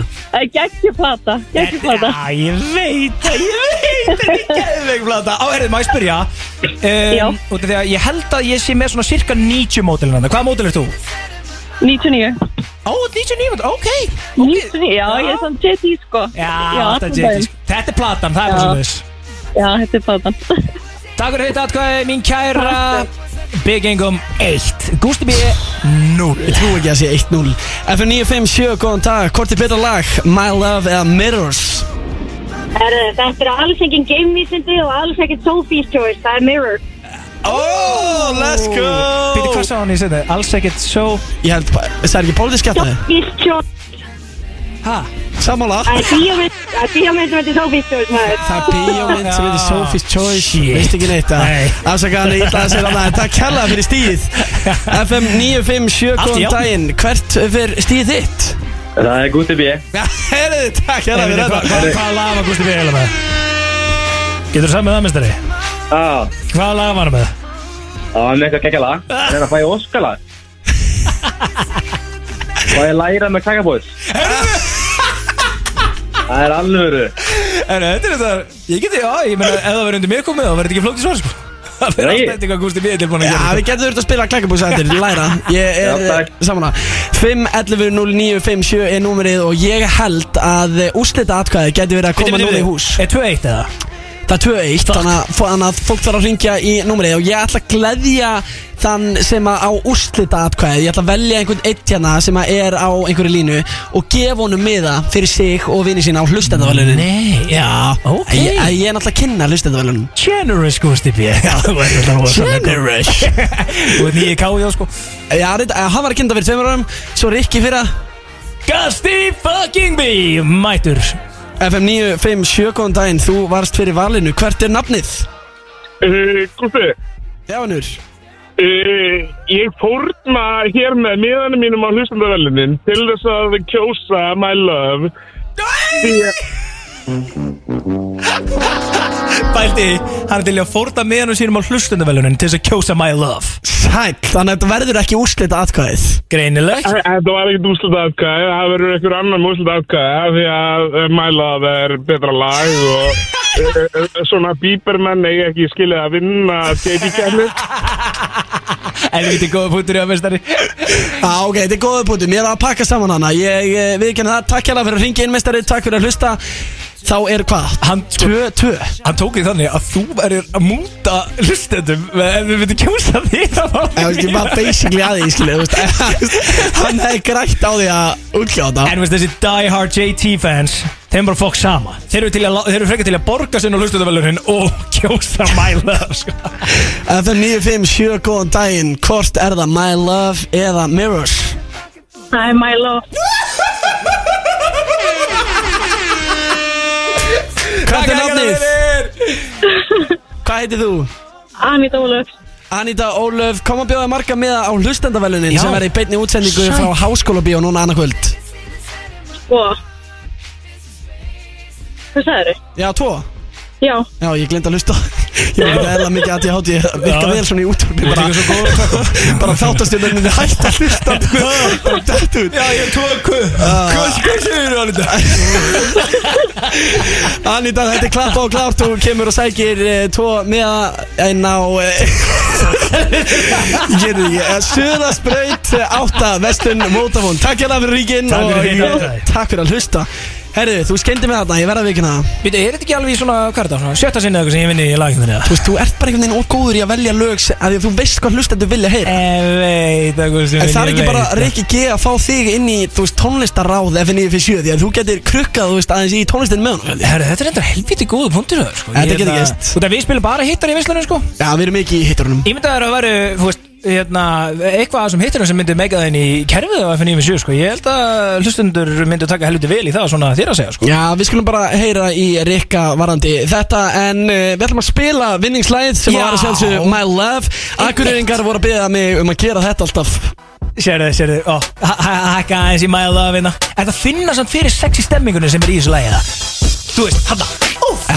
geggjuplata, geggjuplata Já, ég veit það, ég veit það, ég geðveik plata Á, herrið, má ég spyrja? Já. um, Út af því að ég held að ég sé með svona cirka 90 mótilin hann Hvaða mótil er þú? 99 Ó, 99 mótil, ok 99, já, ég er svona JT sko. Já, þetta er. JT Þetta er platan, það er svona þess Já, þetta er platan. Takk fyrir þetta atkvæði, mín kæra Big Ingum 1 Gústi B 0 Ég trú ekki að sé 1-0 FN957, góðan dag, hvort er betra lag? My Love eða Mirrors? Þetta er alls engin gamevísindi og alls ekkert Sophie's Choice, það er Mirror. Oh, let's go Býtti hvað sá hann í setni? Alls ekkert svo Ég held, bara- það er ekki pólitísk skjátaði Sophie's Choice, Ha? Sammála það er bíómynd, það er bíómynd sem heitir Sophie's Choice, maður. Það er bíómynd sem heitir Sophie's Choice Shit. Veist ekki neitt að Nei. Afsaka hann illa að segja annað en Takk kærlega fyrir stíð FM 957, Allt í góðan daginn Hvert fyrir stíð þitt? Það er Gusti B. Já, herðu, takk kærlega fyrir Hvað þetta hva, hva lag var Gústi B eiginlega með? Getur þú saman með það, mistari? Já, Hvaða lag var hann með? það var með eitthvað geggja lag. Það er að fæ Óskalag. Og ég læra með kakabóðs. Það er alvöru. Er þetta er þetta Ég geti, já, ég meina, ef það verður undir mér komið þá verður þetta ekki flókt í svar, sko Það verður Nei. alltaf eftir hvað Gústi B er tilbúin að Já, gera við getum þurft að spila klakkabúsa eftir, læra Ég Já, er takk. saman að 511-0957 er númerið og ég held að úrslita atkvæði getur verið að koma núna í hús Er 2-1 eða? Það er 2-1, þannig að, að fólk þarf að ringja í númerið. Og ég ætla að gleðja þann sem að á úrslita atkvæði Ég ætla að velja einhvern eitt hérna sem að er á einhverju línu og gefa honum miða fyrir sig og vinni sína á hlustendavælunin Nei, já, ok. Ég, ég, ég er náttúrulega að kynna hlustendavælunin Generous Gústi B Já, þú ert alltaf rosalega góð. Þú ert nýju káði á, sko. Já, eh, hann var að kynna fyrir tveimur árum, svo Rikki fyrra. Gústi fucking B Mætur FM 957, góðan daginn, þú varst fyrir valinu, hvert er nafnið? Uh, Gústi, Já, hannur uh, ég fórna hér með miðanum mínum á hlustandavelunin til þess að kjósa My Love. Því að Í, hann er til að fórta meðan sínum á hlustundavelunin til þess að kjósa my love. Sæll, þannig að þetta verður ekki úrslita atkvæðið. Greinilegt Þetta var ekkert úrslit afkæði, það verður einhver annan úrslit afkæði því að eh, mælað er betra lag og eh, eh, svona bíbermenn eigi ekki skilið að vinna JP-kærni. Helviti góða punktur í að mestari Já, ok, þetta er góða búti, mér er að pakka saman hana. Ég viðkenni það, takk hérna fyrir að ringa inn mestari Takk fyrir að hlusta Þá er hvað? Hann- Tvö, tvö Hann tók því þannig að þú verður að múta hlustendum ef við myndum kjósa því það var Ég veist, ég var basically að því, skilja, þú veist Hann hefði grætt á því að útkljáta En veist þessi die hard JT fans Þeim bara fokk sama Þeir eru, til að, þeir eru frekar til að borga sinna hlustendavelunin Og kjósa my love sko. FM 957, góðan daginn Hvort er það My Love eða Mirrors? Hi, my love. Hvert er nafnið? Hvað heitir þú? Anita Ólöf. Anita Ólöf, kom að bjóða marga með á hlustendavelunin Já. sem verður í beinni útsendingu frá Háskóla Bíó núna annarkvöld Sko. Hvað sagður þau? Já, tvo Já. Já, ég glemt að hlusta. Ég var ekki eðla mikið að ég hátti Ég virka vel svona í útvarpi bara, líka svo góð. bara þáttastjórnum Þið hægt að hlusta Bara dætt út. Já, ég tók Hvað hvað segir þú Anita? Anita, þetta er klappa og klárt. Þú kemur og sækir uh, tvo með en á uh, Ég gerði uh, Suðasbraut uh, átta Vestun Mótafón Takk hérna fyrir ríkin þitt, uh, Anita. Takk fyrir að hlusta Herðu, þú skendi mig þarna, ég verða að vikina það Býtu, er þetta ekki alveg í svona, hvað er þetta, svona sjötta sinni eða eitthvað sem ég vinni í laginu Þú veist, þú ert bara einhvern veginn ógóður í að velja lög sem- af því að þú veist hvað hlustendur vilja heyra Ég veit eitthvað sem En það er ég ekki bara. Rikki G að fá þig inn í, þú veist, tónlistaráð F957 Því að þú getur krukkað, þú veist, aðeins í tónlistin með hann Herru, þetta er enda helviti góðu punktur það, sko. Þetta Ég getur að- gerst. Þú veit að við spilum bara hittar í visslunum, sko Já, við erum ekki í hitturunum Ímyndaður að veru, þú veist, hérna, eitthvað sem hittarinn sem myndi meika þenn í kerfið á FN97, sko. Ég held að hlustundur myndi taka helviti vel í það, svona þér að segja, sko. Já, við skulum bara heyra í Rikka varandi þetta En uh, við ætlum að spila vinningslæð sem Já. var að sjálfsög My Love. Akureyringar voru að beða mig um að gera þetta alltaf. Sérðu, sérðu, ó, hækka aðeins í my love hérna. Er það að finna samt fyrir sexy stemmingunni sem er í þessu lagi, það? Þú veist, hann það,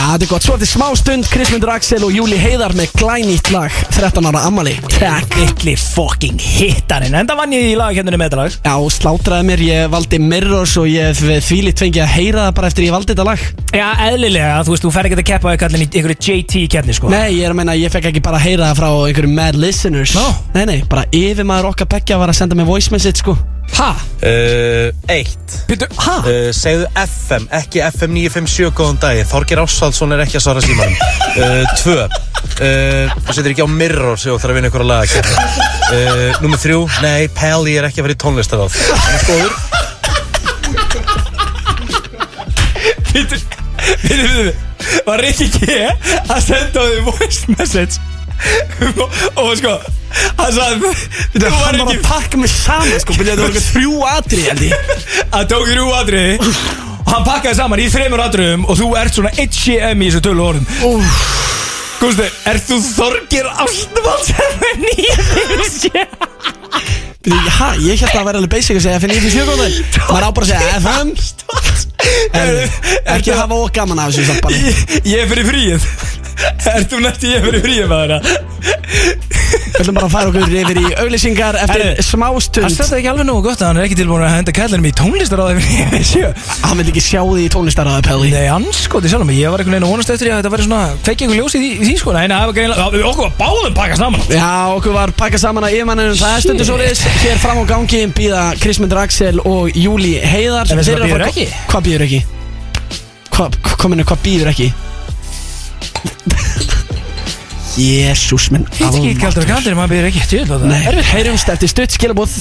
Já, þetta er gott, svo eftir smá stund Krismundur Axel og Júli Heiðar með glænýtt lag. 13 ára ammali Takk. Villi fucking hittarinn. Enda vann ég í lagakennunni með þetta lag. Já, slátraði mér, ég valdi Mirrors og ég þvílitt fengi að heyra það bara eftir ég valdi þetta lag. Já, eðlilega, þú veist, þú fer ekki að keppa í einhverju JT keppni, sko. Nei, ég er að meina, ég fekk ekki bara að heyra það frá einhverjum mad listeners. Nó. Nei, nei, bara yfirmaður okkar beggja var að senda mig voice message, sko Ha? Uh, eitt. Býttu, ha? uh, Segðu FM, ekki FM 957 góðan dag Þorgir Ásvaldsson er ekki að svara símanum. Uh, Tvö. Uh, Þú setur ekki á mirror sem þú þarf að vinna ykkur að laga uh, Númer þrjú. Nei, Pelli er ekki að vera í tónlistaráð Hann er góður. Býttu, býttu, býttu Var Rikki G að senda á því voice message? Og sko Hann sagði Þú Hann var var ekki að pakka mig saman, sko, byrjaði það var eitthvað þrjú atri, held ég. Hann tók þrjú atriði. Og hann pakkaði saman í þreymur atriðum Og þú ert svona 1CM í þessu tölu orðum. Gústi, ert þú Þorgir Ástvalds Nýja Byrjaði, hæ, ég held að það væri alveg basic að segja FN 97 góðan Maður á bara að segja FM En ekki að hafa okk gaman af þessu Ég ég er fyrir fríið Ert þú nætti ég er fyrir fríið maður? Við ætlum bara að fara okkur yfir í auglýsingar eftir Herru, smá Það stætti ekki alveg nógu gott að hann er ekki tilbúin að henda kællinum í tónlistar á þeim sjö. Hann vil ekki sjá því í tónlistaraða Pelli. Nei, anskoti sjálf ég var einhvern veginn að vonast eftir því að þetta væri svona Kveiki einhver ljós í í því sko. Nei, það okkur var báðum pakka saman. Já, okkur var pakkað saman að yfirmanninu Það er stundu svo liðs Hér fram á gangi býða Krismundur Axel og Júli Heiðar. Hvað býður ekki? Jésús minn Hitt ekki kaldur og kaldur, maður byrður ekki Tjóð, það Nei, er erfitt heyrumst eftir stutt skilabóð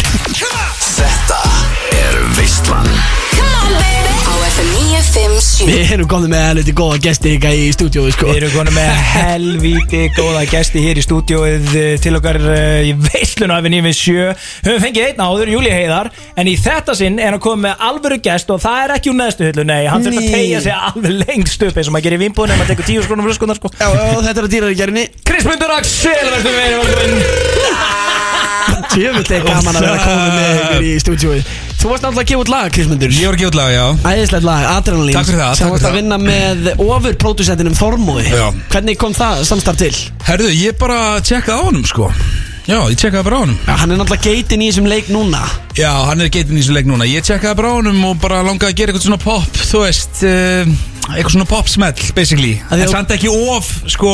Þetta er Veistland Á FM 957 Við erum komið með helviti góða gesti ykkar í stúdíói sko. Við erum konum með helvíti góða gesti hér í stúdióið eh, til okkar uh, í veislun af við sjö. Höfum fengið einn áður, Júli Heiðar En í þetta sinn er hann komið með alvöru gest og það er ekki úr neðstu hyllu, nei Hann þurft að Nei. tegja sig alveg lengst upp eins og maður gerir í vimbúin ef maður tekur tíu skrónum flöskunar sko. Já, já, þetta er að dýra í gerinni Krismundur Axel, verður með velkominn Tjöfull er gaman að vera komið með ykkur í stúdíói Þú varst náttúrulega að gefa út lag, Krismundur Ég var að gefa út lag, já. Æðislegt lag, Adrenalín. Takk fyrir það, Sem takk varst fyrir að það. vinna með ofurpródusentinum Þormói Já. Hvernig kom það samstarf til? Herðu, ég bara tjekkaði á honum sko. Já, ég tjekkaði bara á honum. Já, hann er náttúrulega geitin í þessum leik núna. Já, hann er geitin í þessu leik núna. Ég tjekkaði bara á honum og bara langaði að gera eitthvað svona pop Þú veist, uh, eitthvað svona pop smell basically. Því En að- samt ekki of, sko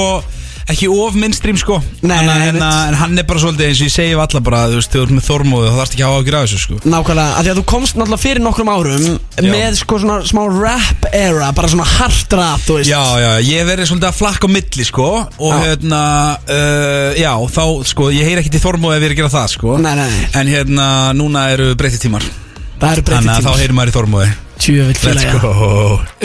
Ekki of mainstream sko. Nei, en, nei, en, einmitt. en hann er bara svolítið eins og ég segi við alla bara Þú veist, þegar þú ert með þormóðu þá þarfst ekki að hafa ágjur af þessu sko. Nákvæmlega, af því að þú komst náttúrulega fyrir nokkrum árum Með sko svona smá rap era Bara svona hard rap, þú veist. Já, já, ég hef verið svolítið að flakka á milli sko Og Já. hérna, uh, já, þá sko Ég heyr ekki til þormóðu ef ég er að gera það sko. Nei, nei. En hérna, núna eru breytti tímar Það eru breytið Þannig að þá tímar heyrir maður í þormóði Tjöfitt go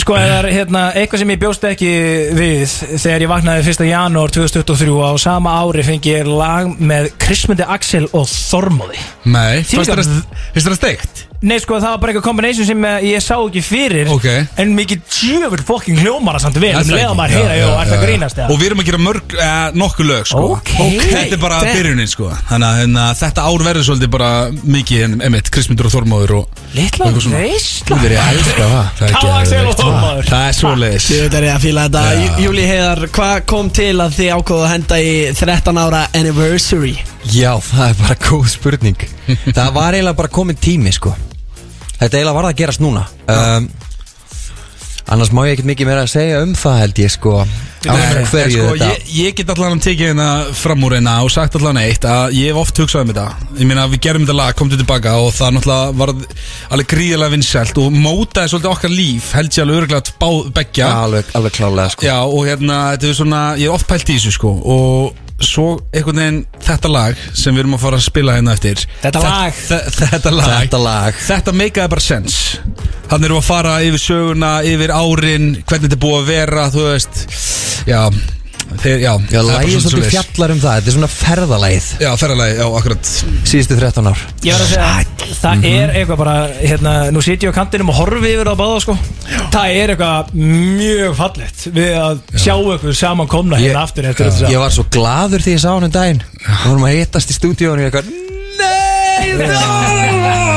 Sko, það er hérna, eitthvað sem ég bjóst ekki við þegar ég vaknaði 1. janúar 2023 og á sama ári fengi ég lag með Krismundi Axel og Þormóði Nei, finnst það steikt? Nei, sko, það var bara eitthvað combination sem eh, ég sá ekki fyrir Ok. En mikið djöfur fokking hljómar það samt vel Það er að maður heyra, já, jú, já, ert að já. grínast eða Og við erum að gera mörg, eh, nokkuð lög sko Ok. Þetta er bara Damn. byrjunin sko Þannig að hérna, þetta ár verður svolítið bara mikið en emitt, Krismundur og er ég að elska það Það er og geðveikt. Þormóður Það er er að fíla þetta Já. Jú- Júlí Heiðar, hvað kom til að þið ákváðu að henda í 13 ára anniversary? Já, það er bara góð spurning Það var eiginlega bara komin tími sko Þetta eiginlega var það að gerast núna. Um, Annars má ég ekkert mikið meira að segja um það held ég sko Af hverju sko, þetta? ég, ég get allan að tekið hérna fram úr hérna og sagt allan eitt að ég hef oft hugsað um þetta. Ég meina við gerum þetta lag, komum þetta tilbaka og það náttúrulega var alveg gríðilega vinsælt og mótaði svolítið okkar líf held ég alveg örglægt bá, beggja. Já, alveg, alveg klálega sko. Já og hérna þetta er svona, ég hef oft pælt í þessu sko og svo einhvern veginn þetta lag sem við erum að fara að spila hérna eftir. Þetta lag. þe- Þetta lag. Þetta lag. Þetta meikaði bara sens Þannig erum við að fara yfir söguna, yfir árin Hvernig þetta er búið að vera, þú veist Já, þeir, já Já, lægið svolítið fjallar um það Þetta er svona ferðalægið Já, ferralagi, já, akkurat. Síðustu 13 ár. Ég var að segja, það er eitthvað bara, hérna, nú sit ég á kantinum og horfi yfir það báða, sko. Það er eitthvað mjög fallegt við að sjá eitthvað saman komna hérna aftur eftir þetta Ég var svo gladur því ég sá hann um daginn. Við vorum að hittast í stúdíónu og ég eitthvað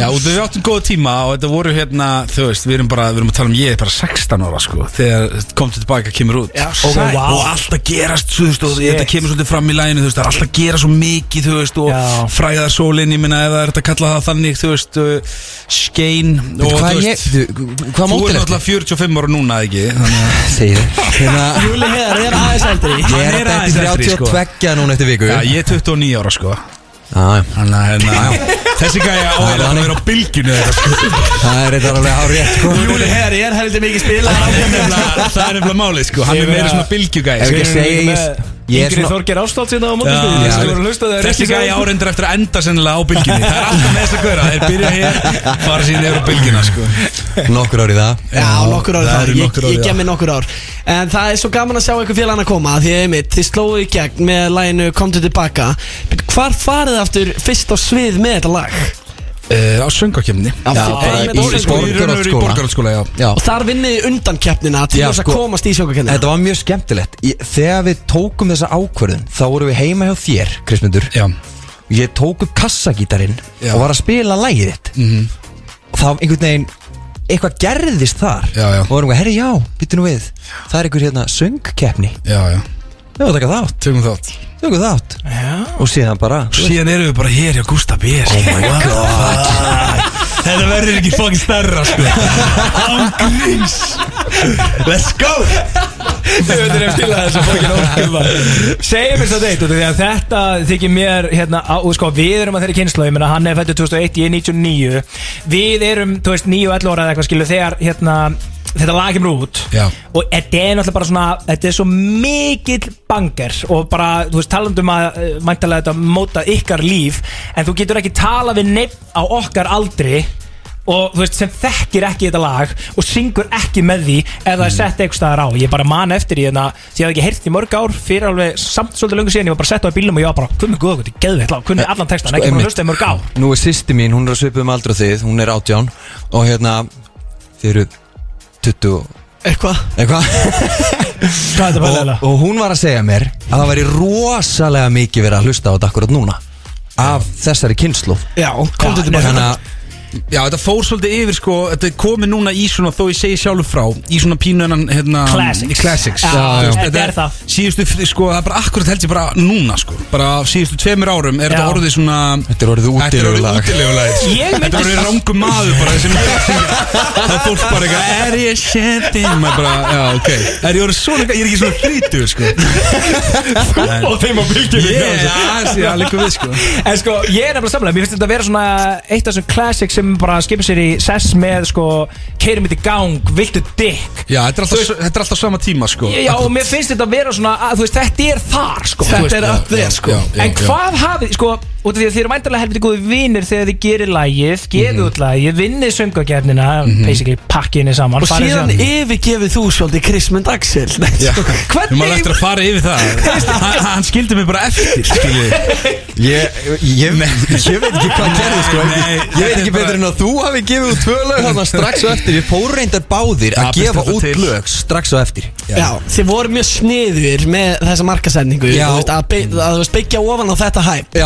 Já, og við áttum góða tíma og þetta voru hérna, þú veist, við erum bara, við erum að tala um ég er bara 16 ára, sko Þegar kom til tilbaka kemur út. Já, og, sæt. og alltaf gerast, þú veist, og þetta kemur svolítið fram í læginu, þú veist, það er alltaf að gera svo mikið, þú veist, og Já. fræðar sólinn, ég minna, ef það er þetta að kalla það þannig, þú veist, uh, skein og, Hvað þú er ég, veist, þú- hvað þú er mótil er náttúrulega 45 ára núna, ekki? Þannig að Segir Hérna, Júli Heiðar er aðeins eldri. Ég Hann er er að aðeins eldri, sko. 32 núna eftir viku. Já, ég er 29 ára, sko Hérna, þessi gæja á að vera á bylginu sko. Það er þetta alveg hár rétt sko. Júli Heiðar er heldur mikið spila Það er nefnilega- það er nefnilega málið, sko. Hann er meira svona bylgjugæja, Að Yngri svona Þorger Ástálds hérna á Já, mótistöðinni já. sem voru að hlusta þegar Þessi sagði- árendur eftir að enda sennilega á bylginni Það er alltaf með þess að gauðra Þeir byrja hér, fara síðan yfir á bylgina sko. Nokkur árið það. Já, nokkur ár það það, eru ég, ár, ég mér nokkur ár. En það er svo gaman að sjá eitthvað félagann að koma Því að einmitt, þið slóðu í gegn með læginu Komdu tilbaka. Hvar farið aftur fyrst á svið með þetta lag? Uh, Á raun og Og þar vinnið þið undan keppnina Til þess að sko, komast í sjóngakennina Þetta var mjög skemmtilegt. Ég- Þegar við tókum þessa ákvörðun Þá vorum við heima hjá þér, Krismundur Já, Ég tók upp kassagítarinn Já. Og var að spila lægið þitt. Mhm. Og það var einhvern veginn Eitthvað gerðist þar. Já, já. Og vorum við, herri já, byttu nú við. Það er einhver hérna söngkeppni. Já, já. Við varum að taka þátt. Tökum þátt Tökum þátt. Já. Og síðan bara Síðan erum við bara hér hjá Gústa B Oh my god. Þetta verður ekki fokkin stærra sko. Án gríns. Let's go. Þau veitir að fíla þessu fokkin óskilma Segjum mér það eitt út af því að Þetta þykir mér hérna á, og sko, Við erum að þeirri kynslu Ég meina hann er fættur 2001, ég er 99 Við erum, þú veist, 9 og 11 ára eða eitthvað skilu Þegar hérna Þetta lag kemur út Já. Og þetta er náttúrulega bara svona Þetta er svo mikill banger Og bara, þú veist, talandum að uh, Mæntalega þetta móta ykkar líf En þú getur ekki tala við neitt á okkar aldri og þú veist sem þekkir ekki þetta lag og syngur ekki með því ef það er sett eitthvað staðar á. Ég bara man eftir því en að því að ég hef ekki heyrt í mörg ár fyrir alveg samt svolítið löngu síðan ég var bara sett á í bílnum og ég var bara kunni góða þetta er geðveitt lag kunni allan textan ekki bara hlusta í mörg ár. Nú er sýsti mín, hún er að svipa um aldra þið Hún er átján Og hérna Þið eru 20 Eitthvað. Eitthvað? Er og, og hún var að segja mér Að það væri rosalega mikið verið að hlusta á þetta akkurat núna Af þessari kynslu Já, komdu tilbaka Þannig að Já, þetta fór svolítið yfir sko Þetta er komið núna í svona, þó ég segi sjálfur frá Í svona pínu hennan hérna, Classics. í Classics. Já, Þú veist, þetta er það. Síðustu, sko, það er bara akkurat held ég bara núna sko. Bara á síðustu tveimur árum er þetta Já. orðið svona Þetta er orðið Þetta er orðið útilegulag. útilegulag. Ég myndi- Þetta er orðið rangum maður bara sem Það er fólk bara eitthvað Er ég shetting Maður bara, já, ok. Er ég orðið svona, ég er ekki svona þrítur sko. Og þeim á bylgjunni. Ég, já, já, líka við sko. En sko, ég er nefnilega samlega Mér finnst þetta að vera svona eitt af þessum classic sem bara skipur sér í sess með sko Keirum þetta í gang, viltu dick? Já, þetta er alltaf, þetta er alltaf sama tíma sko. Já, og mér finnst þetta að vera svona að, veist, þetta er þar sko. Þetta veist, er there, já, sko. En hvað hafið, sko út af því að þið eru væntalega helviti góði vinnir þegar þið gerir lægið, gefið Mhm. út lægið vinnið söngakefnina, basically pakkinni saman Og síðan síðan- yfirgefið þú svolítið Krismund Axel. Já, sko, við máum eftir að fara yfir það. Hann, hann skildi mig bara eftir Ég, ég, ég veit ekki hvað gerði sko. Nei, Ég veit ekki betur en að þú hafi gefið út tvö lög Þannig strax og eftir. Við fórum reyndar báðir Já, að gefa út lög Strax og eftir. Já, þið voru mjög sniður með þessa markasendingu Já. þú veist, að, byggja ofan á þetta hæp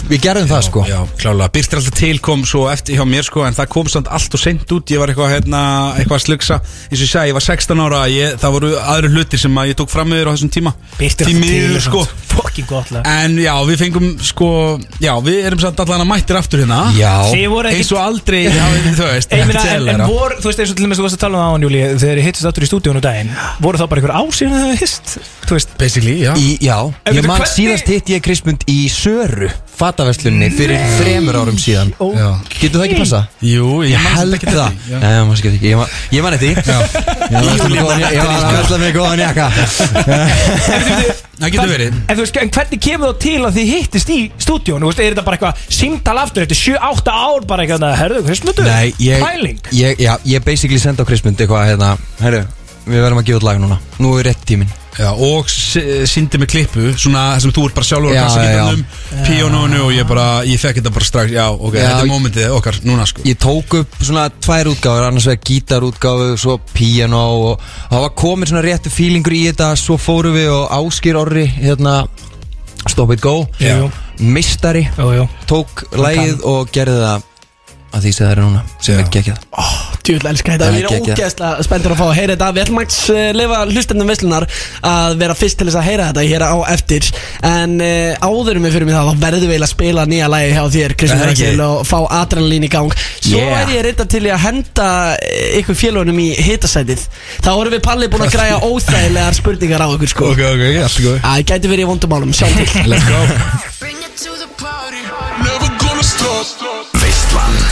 Já, já, já, við gerðum það sko. Já, klálega, Byrstir alltaf til kom svo eftir hjá mér sko En það kom samt allt og seint út. Ég var eitthvað, hérna, eitthvað að slugsa. Eins og ég sagði, ég var 16 ára ég, Það voru aðri hlutir sem að ég tók fram með þér á þessum tíma. Birtir Því alltaf til og sko. Fucking gott lag. En já, við fengum sko Já, við erum samt allan að mættir aftur hérna. Já. Þið voru ekki Eins og aldrei, já, þú veist Ég meina, en, en vor, þú veist eins og til dæmis þú varst að tala um það á hann Júli þegar þið hittist áttur í stúdíónu daginn voru þá bara einhver ár síðan það hist þú veist? Basically, já. Í, já, ég man hvernig- síðast hitt ég Krismund í Söru Fataverslunni fyrir þremur árum síðan. Já. Getur það ekki passa? Jú, ég held ekki það. Nei, ég man ekki. Ég man- Ég man eftir því. Ég var að versla með góðan- jakka. Það getur verið. En þú veist, en hvernig kemur það til að þið hittist í stúdíónu, þú veist, er þetta bara eitthvað símtal aftur? Eftir 7-8 ár bara eitthvað, herðu, Kristmundur, Nei, ég, pæling? ég, basically senda á Krismund eitthvað hérna Herru, við verðum að gefa út lag núna. Nú er rétt tíminn Já, og síndi mig klippu Svona sem þú ert bara sjálfur Já, já, gítarnum Píónónu og ég bara, ég fekk þetta bara strax Já, ok, Já, þetta er momentið okkar núna sko. Ég tók upp svona tvær útgáfur Annars vegar gítarútgáfu, svo piano og, það var komin svona réttu fílingur í þetta Svo fórum við og Áskir Orri Hérna, Stop It Go. Mistari. Tók lagið og gerði það að því sem það er núna Sem er geggjað Djúvill elskar þetta, er við erum ógeðslega spenntur að fá að heyra þetta. Við ætlum að uh, lifa hlustendum veislunar að vera fyrst til þess að heyra þetta hér á eftir. En uh, áðurum við fyrir mig það, þá verðum við eiginlega að spila nýja lagi hjá þér, Kristján Er? Axel og fá adrenalín í gang. Svo Yeah. er ég reynda til að henda eh, ykkur félagunum í hitasætið. Þá erum við Palli búin að græja óþægilegar spurningar á ykkur sko. Ok, ok, allt góð Það gæti verið í vondumálum, sjá til. Let's go. Veistlan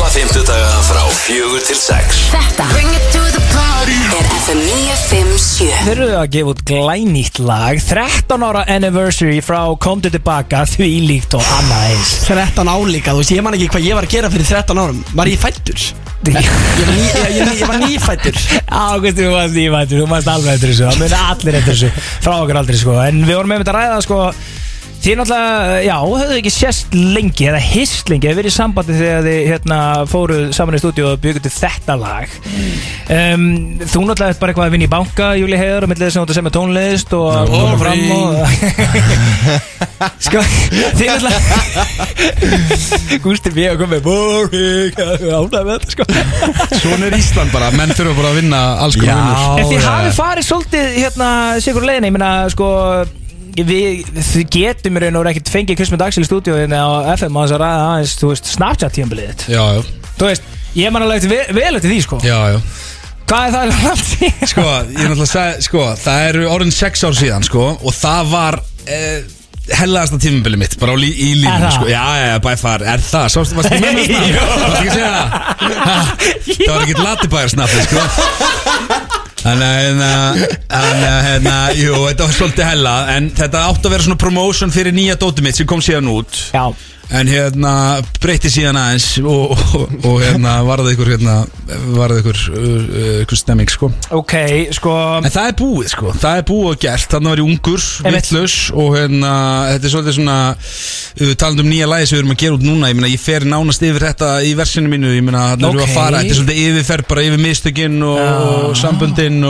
Alla fymtudaga frá fjögur til sex. Þetta er FM 957 Þeir eru að gefa út glænýtt lag 13 ára anniversary frá Komdu tilbaka því líkt og annað eins. 13 álíka, þú veist, ég man ekki hvað ég var að gera fyrir 13 árum. Var ég fættur? Ég var, ný, ég, ég, ég var nýfættur Águst, þú varst nýfættur, þú varst alveg eftir þessu Það muni allir eftir þessu, frá okkur aldrei sko. En við vorum með þetta að ræða sko Þið náttúrulega, já, höfðu ekki sést lengi eða hist lengi, hefur verið í sambandi þegar þið hérna, fóruð saman í stúdíu og byggjum til þetta lag. Um, Þú náttúrulega ert bara eitthvað að vinna í banka, Júli Heiður, og millið þess að þú ert að semja tónlist og að koma fram og Sko, þið náttúrulega Gústi B. að koma með boring, ánægð með þetta sko. Svona er Ísland bara, menn þurfa bara að vinna alls konar vinnur. En þið hafið farið svolítið hérna sigur leiðin, ég meina sko við, þið getum í raun og ekkert fengið Kristmund Axel í stúdíóinu á FM og þess að ræða aðeins, þú veist, Snapchat tímabilið Já, já, Þú veist, ég man alveg eftir ve- vel eftir því sko já, já Hvað er það langt síðan? Sko, ég er náttúrulega að segja, sko, það eru orðin sex ár síðan, sko Og það var eh, hellaðasta tímabili mitt, bara lí, í lífinu, það? sko Já, já, já, by far, er það, sástu, varstu ekki snabbt? Jó. Varstu ekki að segja það? Ha, Það var ekkert latibæjar snabbið, sko Hérna, þannig að, hérna, jú, þetta var svolítið hella En þetta átti að vera svona promotion fyrir nýja dótið mitt sem kom síðan út. Já, En hérna breytti síðan aðeins og, og, og hérna varði ykkur hérna varði ykkur, uh, uh, ykkur stemming sko. Ok, sko En það er búið sko, það er búið og gert. Þannig var ég ungur, vittlaus Og hérna, þetta er svolítið svona Við talandum um nýja lagi sem við erum að gera út núna. Ég meina, ég fer nánast yfir þetta í versinu mínu. Ég meina, þannig erum við Ok. að fara. Þetta er svolítið yfirferð bara yfir mistökin og, og samböndin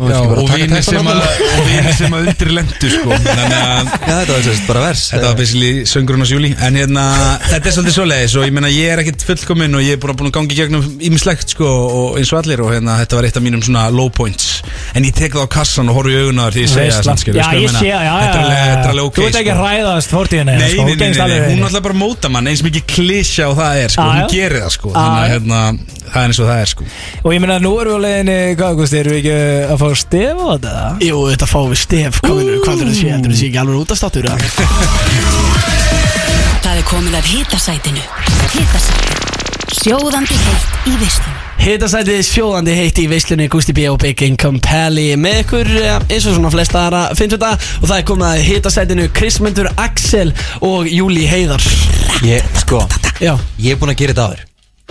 Og, vinir sem, að- og vinir sem að undir lendu sko. Þannig að þetta var sérst bara vers. Þetta var basically söngurinn á Júli En hérna, þetta er svolítið svoleiðis og ég meina ég er ekkert fullkominn og ég er búin að, búin að gangi gegnum ímislegt sko og eins og allir og hérna þetta var eitt af mínum svona low points. En ég tek það á kassan og horf í augunar því ég segja það samt, skilur, Já, sko, ég meina, sé, já, já, Þetta er alveg, þetta er ok Þú ert ekki að sko. ræðast fortíðina Nei, sko, nei, nei, hún vel. ætla bara að móta mann eins mikið klísja og það er sko, hún gerir það sko. Þannig að hérna, það er eins og það er sko. Og ég meina, nú erum við á leiðinni, hvað, Gusti, erum við ekki að fá stef á þetta? Jú, þetta fáum við stef, hvað er það sé, heldur það sé ekki alveg út af státtur Það er komið að hitasætinu. Hitasætinu. Sjóðandi heitt í veislunni. Hitasætið sjóðandi heitt í veislunni. Gusti B og Big Income Pally með ykkur eh, eins og svona flesta aðra finnst og það er komið að hitasætinu Krismundur Axel og Júli Heiðar. Ég, sko, Já. ég er búin að gera þetta áður.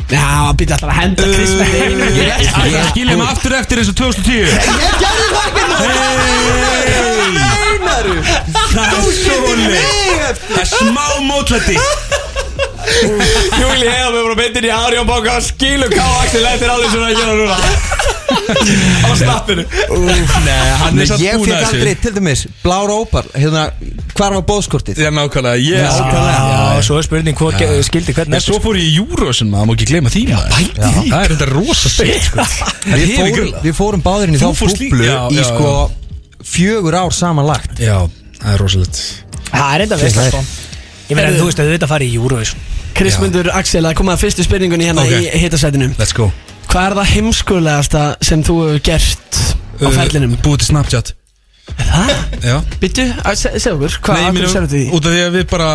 Já, býtti alltaf að henda Krismundur ég- Það skiljum aftur eftir eins og 2010 Ég gerði það ekki Hey! Það er svoleið Það er smá mótlæti. Júli Heiðar, við vorum beintin í Arjón Bóka og skilum hvað Axel eftir alveg svona að gera núna? Á snappinu er Ég fikk aldrei, til dæmis, blár ópar Hérna, hvar var bóðskortið? Já, nákvæmlega, ég Já, svo er spurning hvort ge- skildi hvernig En svo fór ég í Júrósin, maður má ekki gleyma því maður. Það er þetta rosa sko. Við fórum, grilla. við fórum báðurinn í þá búblu Já, í já, sko fjögur ár samanlagt. Já, það er rosalegt. Það er enda veist sko Ég meina, þú veist að þetta fari í Eurovision. Krismundur Axel, það er komið að fyrstu spurningunni hérna Ok. í hitasætinu. Let's go. Hvað er það heimskulegasta sem þú hefur gert á Uh, ferlinum? Búið til Snapchat Það? Já Byttu, segð okkur, hvað Nei, akkur sér þetta því? út af því að við bara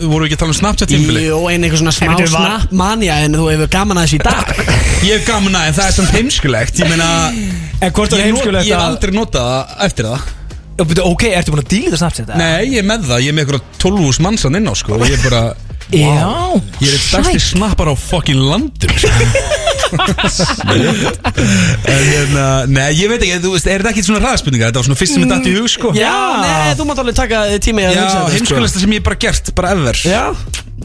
Vorum við ekki að tala um Snapchat tímbili Jú, ein eitthvað svona smá snap mania en þú hefur gaman að þessu í dag Ég hef gaman að, en það er samt heimskulegt Ég meina En hvort er heimskulegt ég hef að aldrei notað það eftir það Já, byrju, Ok, ertu búin að díla þetta Snapchat? eða? Nei, ég er með það, ég er með eitthvað 12 hús mannsan inn á sko og Ég er bara Já. Ég er eitt stærsti snappar á fucking landum sko. En hérna Nei, ég veit ekki, þú veist, er þetta ekki svona ræðspurninga Þetta var svona fyrst sem ég dætt í hug sko. Já, nei, þú mátt alveg taka tíma í að Já, hugsa þetta sko. heimskulegasta sem ég hef bara gert, bara ever. Já,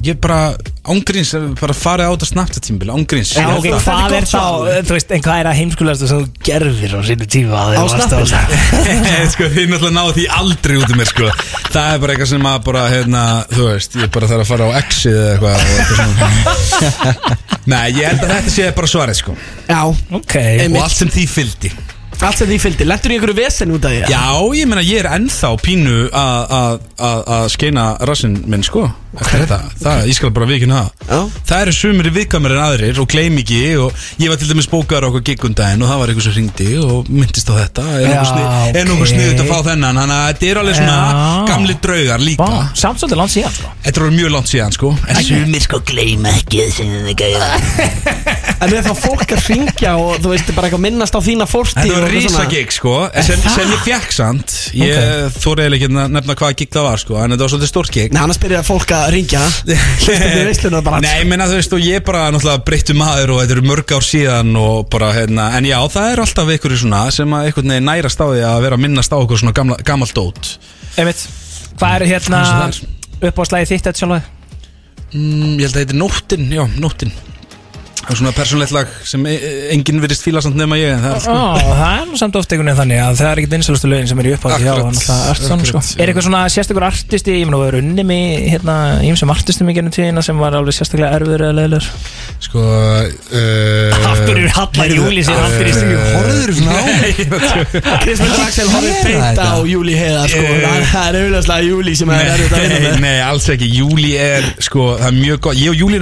Ég bara, ángríns, bara farið á þetta Snapchat tímbili, ángríns Já, ok, Þetta er hvað gott er þá, þú veist, en hvað er að heimskulegast sem þú gerðir á sinni tíma Á snappinu. sko, þið náttúrulega náðu því aldrei út um mér sko. Það er bara eitthvað sem að bara, hérna, þú veist, ég bara þarf að fara á X-ið eða eitthvað, og eitthvað svona. Nei, ég held að þetta sé bara svarið sko. Já, Ok. Og allt sem því fylgdi. Allt sem því fylgdi. Lentur í einhverju vesen út af því? Já, ég meina, ég er ennþá pínu að- að að- að skeina rassinn minn sko þetta, það, ég skal bara vikina það. Já. Það eru sumir viðkamir en aðrir og gleym ekki og ég var til dæmis bókaður á okkur gigundaginn og það var eitthvað sem ringdi og myndist á þetta. Er Já, nokkuð snið, er ok. sniðut að fá þennan? Þannig að þetta er alveg svona Já. gamli draugar líka. Vá, samt svolítið langt síðan, sko. Þetta er orðið mjög langt síðan sko. En sumir sko gleyma ekki þessi En við þá fólk að ringja og þú veist, bara eitthvað minnast á þína fórtíð Þetta var og eitthvað risa svona. gig sko. Sem, sem ég fekk samt. Ég okay. þóri eiginlega ekki að nefna hvaða gig það var sko En þetta var svolítið stórt gig. Nei, annars byrjar fólk að ringja veisluna bara. Nei, ég meina þú veist og ég er bara náttúrulega breyttu maður og þetta eru mörg ár síðan og bara hérna En já, það er alltaf einhverju svona sem að veginn nærast á því að vera að minnast á okkur svona gamla, gamalt dót. Einmitt. Hvað er hérna Eins og upp á slæði þitt þetta sjálf? mm, Ég held að þetta er nóttin, já, nóttin Það er svona persónlegt lag sem e- e- enginn virðist fíla samt nema ég en það er sko Ó, það er samt oft einhvern veginn þannig að það er ekkert einsalustu lögin sem er í Artson, sko. Er eitthvað svona sérstakur artisti, ég meina, við erum unni með hérna, ímsum artistum í gennum tíðina sem var alveg sérstaklega erfur eða leðilegur Sko uh, Aftur er Hallar Júli sér aftur í stíu Horður svona á Krismundur Axel horfið beint á Júli Heiðar sko. Það það er auðvitað Júli sem er að með. nei, alls ekki. Júli er, sko, það er mjög gott. Ég og Júli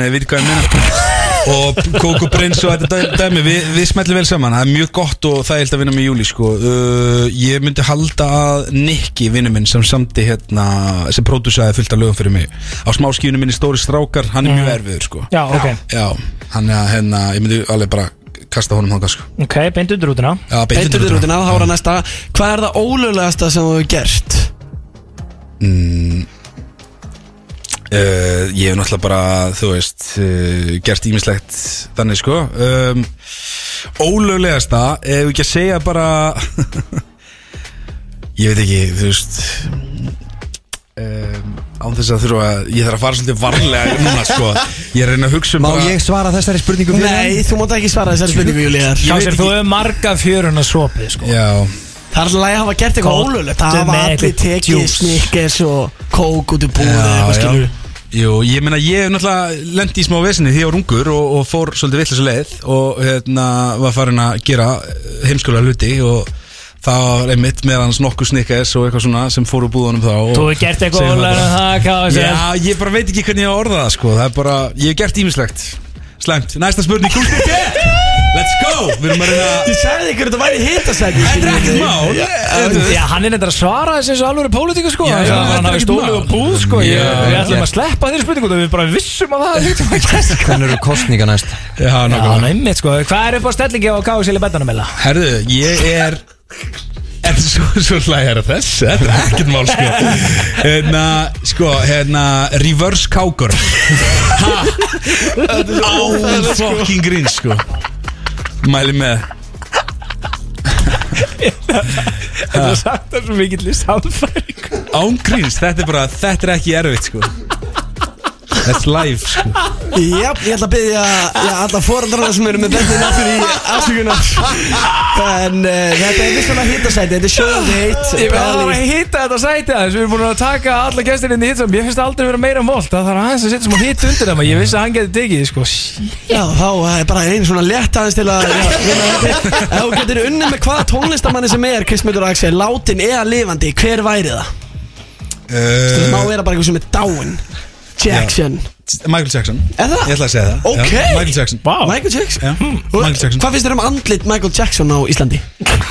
malt Ég veit hvað ég meina Og Kókó Brins og þetta dæ- dæmi Við, við smellum vel saman. Það er mjög gott og það er að vinna með Júli, sko. Uh, Ég myndi halda að Nicky, vinnu minn, sem samti hérna Sem pródúsaði fullt af lögum fyrir mig Á smáskífunum minni Stóri Strákar Hann er mjög erfiður, sko. Já, ok, Já, hann er að, hérna, ég myndi alveg bara Kasta honum þangað, sko. Ok, beint undir rútuna. Já, beint undir rútina, þá er það næsta. Hvað er það ólöglegasta sem þú hefur gert? mm, uh, Ég hef náttúrulega bara, þú veist, uh, gert ímislegt þannig sko. Um, Ólöglegasta, ef ekki að segja bara Ég veit ekki, þú veist um, Án þess að þurfa Ég þarf að fara svolítið varlega núna sko. Ég er að reyna að hugsa um Má bara ég svara þessari spurningu fyrir Nei, þú mátt ekki svara þessari spurningu Júli Heiðar Kásir, þú hefur marga fjöruna sopið, sko. Já, Það er alltaf að hafa gert eitthvað ólulegt Það hafa allir tekið snikkes og kók út í búið eitthvað skilur Jú, ég meina ég hef náttúrulega lendi í smá vesinni því ég var ungur og, og fór svolítið villis leið og hérna var farin að gera heimskulega hluti og það var einmitt með hans nokkuð snikkes og eitthvað svona sem fór úr búðunum þá og Þú hefur gert eitthvað segjum ólega bara- KSL. Já, ég bara veit ekki hvernig ég á að orða það sko. Það er bara, ég hef gert ímislegt Slæmt, næsta spurning, kúlspiti Let's go, við erum að reyna Ég sagði ykkur þetta væri hitasæti. Þetta er ekkert mál. Já, hann er neitt að svara þessi eins og alveg pólitíku sko. Já, Hann já, hann þetta er hafi ekkert stólið mál. og búð sko. Ég- Já, Við já. ætlum að sleppa þeirri spurningu Við bara vissum að það er líkt að gæst Hvernig eru kostninga næst? Já, Já, nákvæmlega. nefnitt sko. Hvað er upp á stellingi á KSL í betanum eða? Herðu, ég er Er svo, svo hlæjar að þess. Þetta er ekkert mál sko. Hérna, sko, hérna Reverse kákur Ha! Á fucking grín sko Mæli með. Þetta er sagt það svo mikill í samfæring Án gríns, þetta er bara Þetta er ekki erfitt sko That's life sko. Já, ég ætla að byggja alla foreldrarna sem eru með bendin aftur í afsökunar En uh, þetta er vissulega hitasæti, þetta er sjóðandi heitt Ég vil bara Belly. hitta þetta sæti aðeins. Við erum búin að taka alla gestir inn í hitt Ég finnst aldrei vera meira mólt Það þarf aðeins að setja smá hitt undir það Ég vissi að hann geti tekið sko. Já, þá er bara einu svona létt aðeins til að þú getur unnið með hvaða tónlistamanni sem er Kristmyndur Axel, látin eða lifandi, hver væri það? Það má uh, vera bara eitthvað sem er dáin Jackson. Michael Jackson. Er það? Ég ætla að segja það. Ok. Já, Michael Jackson. Vá. Michael Jackson. Já, Michael Jackson. Hvað finnst þér um andlit Michael Jackson á Íslandi?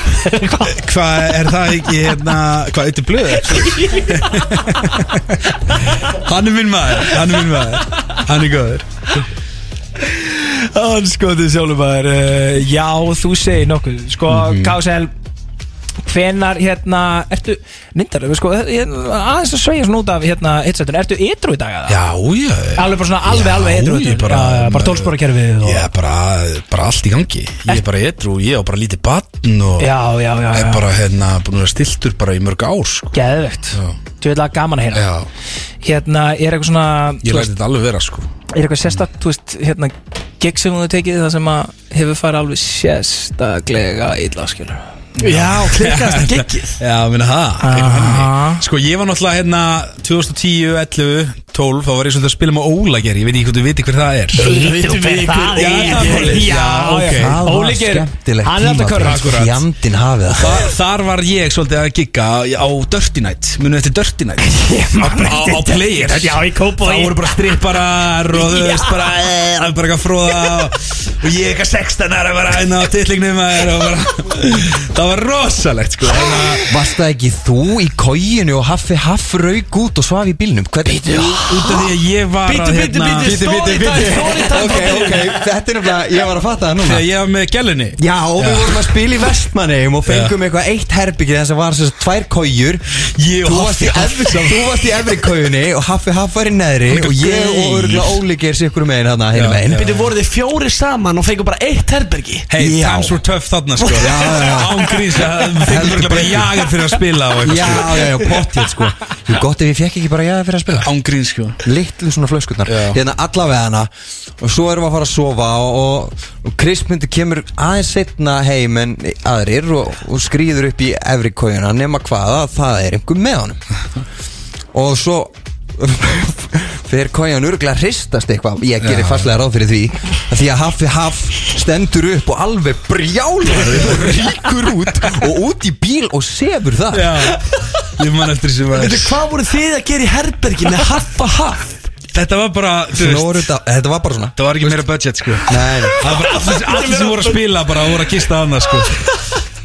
Hvað er það ekki hérna Hvað, eitthvað blöð? hann er minn maður Hann er minn maður. Hann er góður. Hann skotið sjálfum maður uh, Já, þú segir nokkuð. Sko, Mhm. KSL Hvenar, hérna, ertu Myndar, sko, aðeins að sveigja svona út af hérna, hitsetun, ertu ytrú í dag eða? Já, já Alveg bara svona, alveg, alveg Já, ytrú ég bara, já, já, bara tólsporakerfið og... Er bara, bara allt í gangi. Ég er bara edru, ég á bara lítið batn og Já, já, já, er já. bara hérna búin að vera stiltur bara í mörg ár sko. Geðvegt Þú veit að gaman að heyra. Já, Hérna, er eitthvað svona ég þú læti þetta alveg vera sko. Er eitthvað sérstakt, þú veist, hérna Gig sem þú hefur tekið það sem að hefur farið alveg sérstaklega illa, skilur Já, klikkast það giggið Já, minna það. Sko, ég var náttúrulega hérna 2010, 11, 12 Þá var ég svolítið að spila með Óla Geri Ég veit ekki hvað þú viti hver það er. Vitum við hvað Já, það er? er? Málið. Já, ok. Það var Óli Geir, skemmtilegt hann er alltaf körra Akkurat. Fjandinn hafið það. Þar, þar var ég svolítið að gigga á Dirty Night. Munu eftir Dirty Night? Á, á, á Players. Já, í Kópavogi. Það voru bara stripparar og þú veist bara eh, Það var bara eitthvað fróða og, og ég eitthvað 16 ára bara hérna á titlingnum maður og bara Það var rosalegt sko. Þannig að- Varst það ekki þú í kóginu og haffi haff rauk út og svaf í bílnum? Hvernig? Út af því að ég var Bíddu, að bíddu, hérna bíddu, storytime, storytime Ok, ok, þetta er nefnilega, ég var að fatta það núna. Þegar ég var með gælinni Já, og við vorum að spila í Vestmanneum og fengum eitthvað eitt herbyggi þess að var þess að tvær kójur Ég og Þú varst í Haffi efri, þú varst í efri kójunni og Haffi Haff var í neðri og ég og örgulega Óli ger sér ykkur megin hérna hérna megin. Býttu voru þið fjóri saman og fengu bara eitt herbergi? Hey, Já. times were tough þarna sko. Já, já, já. Án gríns að Við fengum Heldur örugglega bara betur. jagar fyrir að spila og Já, eitthvað já, já, pottið sko. Jú, gott ef ég fekk ekki bara já fyrir að spila. Sko Án gríns sko. Littlu svona flöskurnar. Hérna allavega hana. Og svo erum við að fara að sofa Og, og, Kristmyndu kemur aðeins setna heim en aðrir og, og skrýður upp í efri kójuna Nema hvaða, það er einhver með honum. Og svo Fyrir kójan örgulega hristast eitthvað? Ég gerir fastlega ráð fyrir því. Að Því að Haffi Haff stendur upp og alveg brjálar og ríkur út og út í bíl og sefur það Já. Ég man eftir maður. Býttu hvað voru þið að gera í herbergi með haffa haff Þetta var bara, þú veist. Þetta, þetta var bara svona. Það var ekki meira budget sko. Nei. Það var bara allir, allir sem voru að spila bara voru að kista annað sko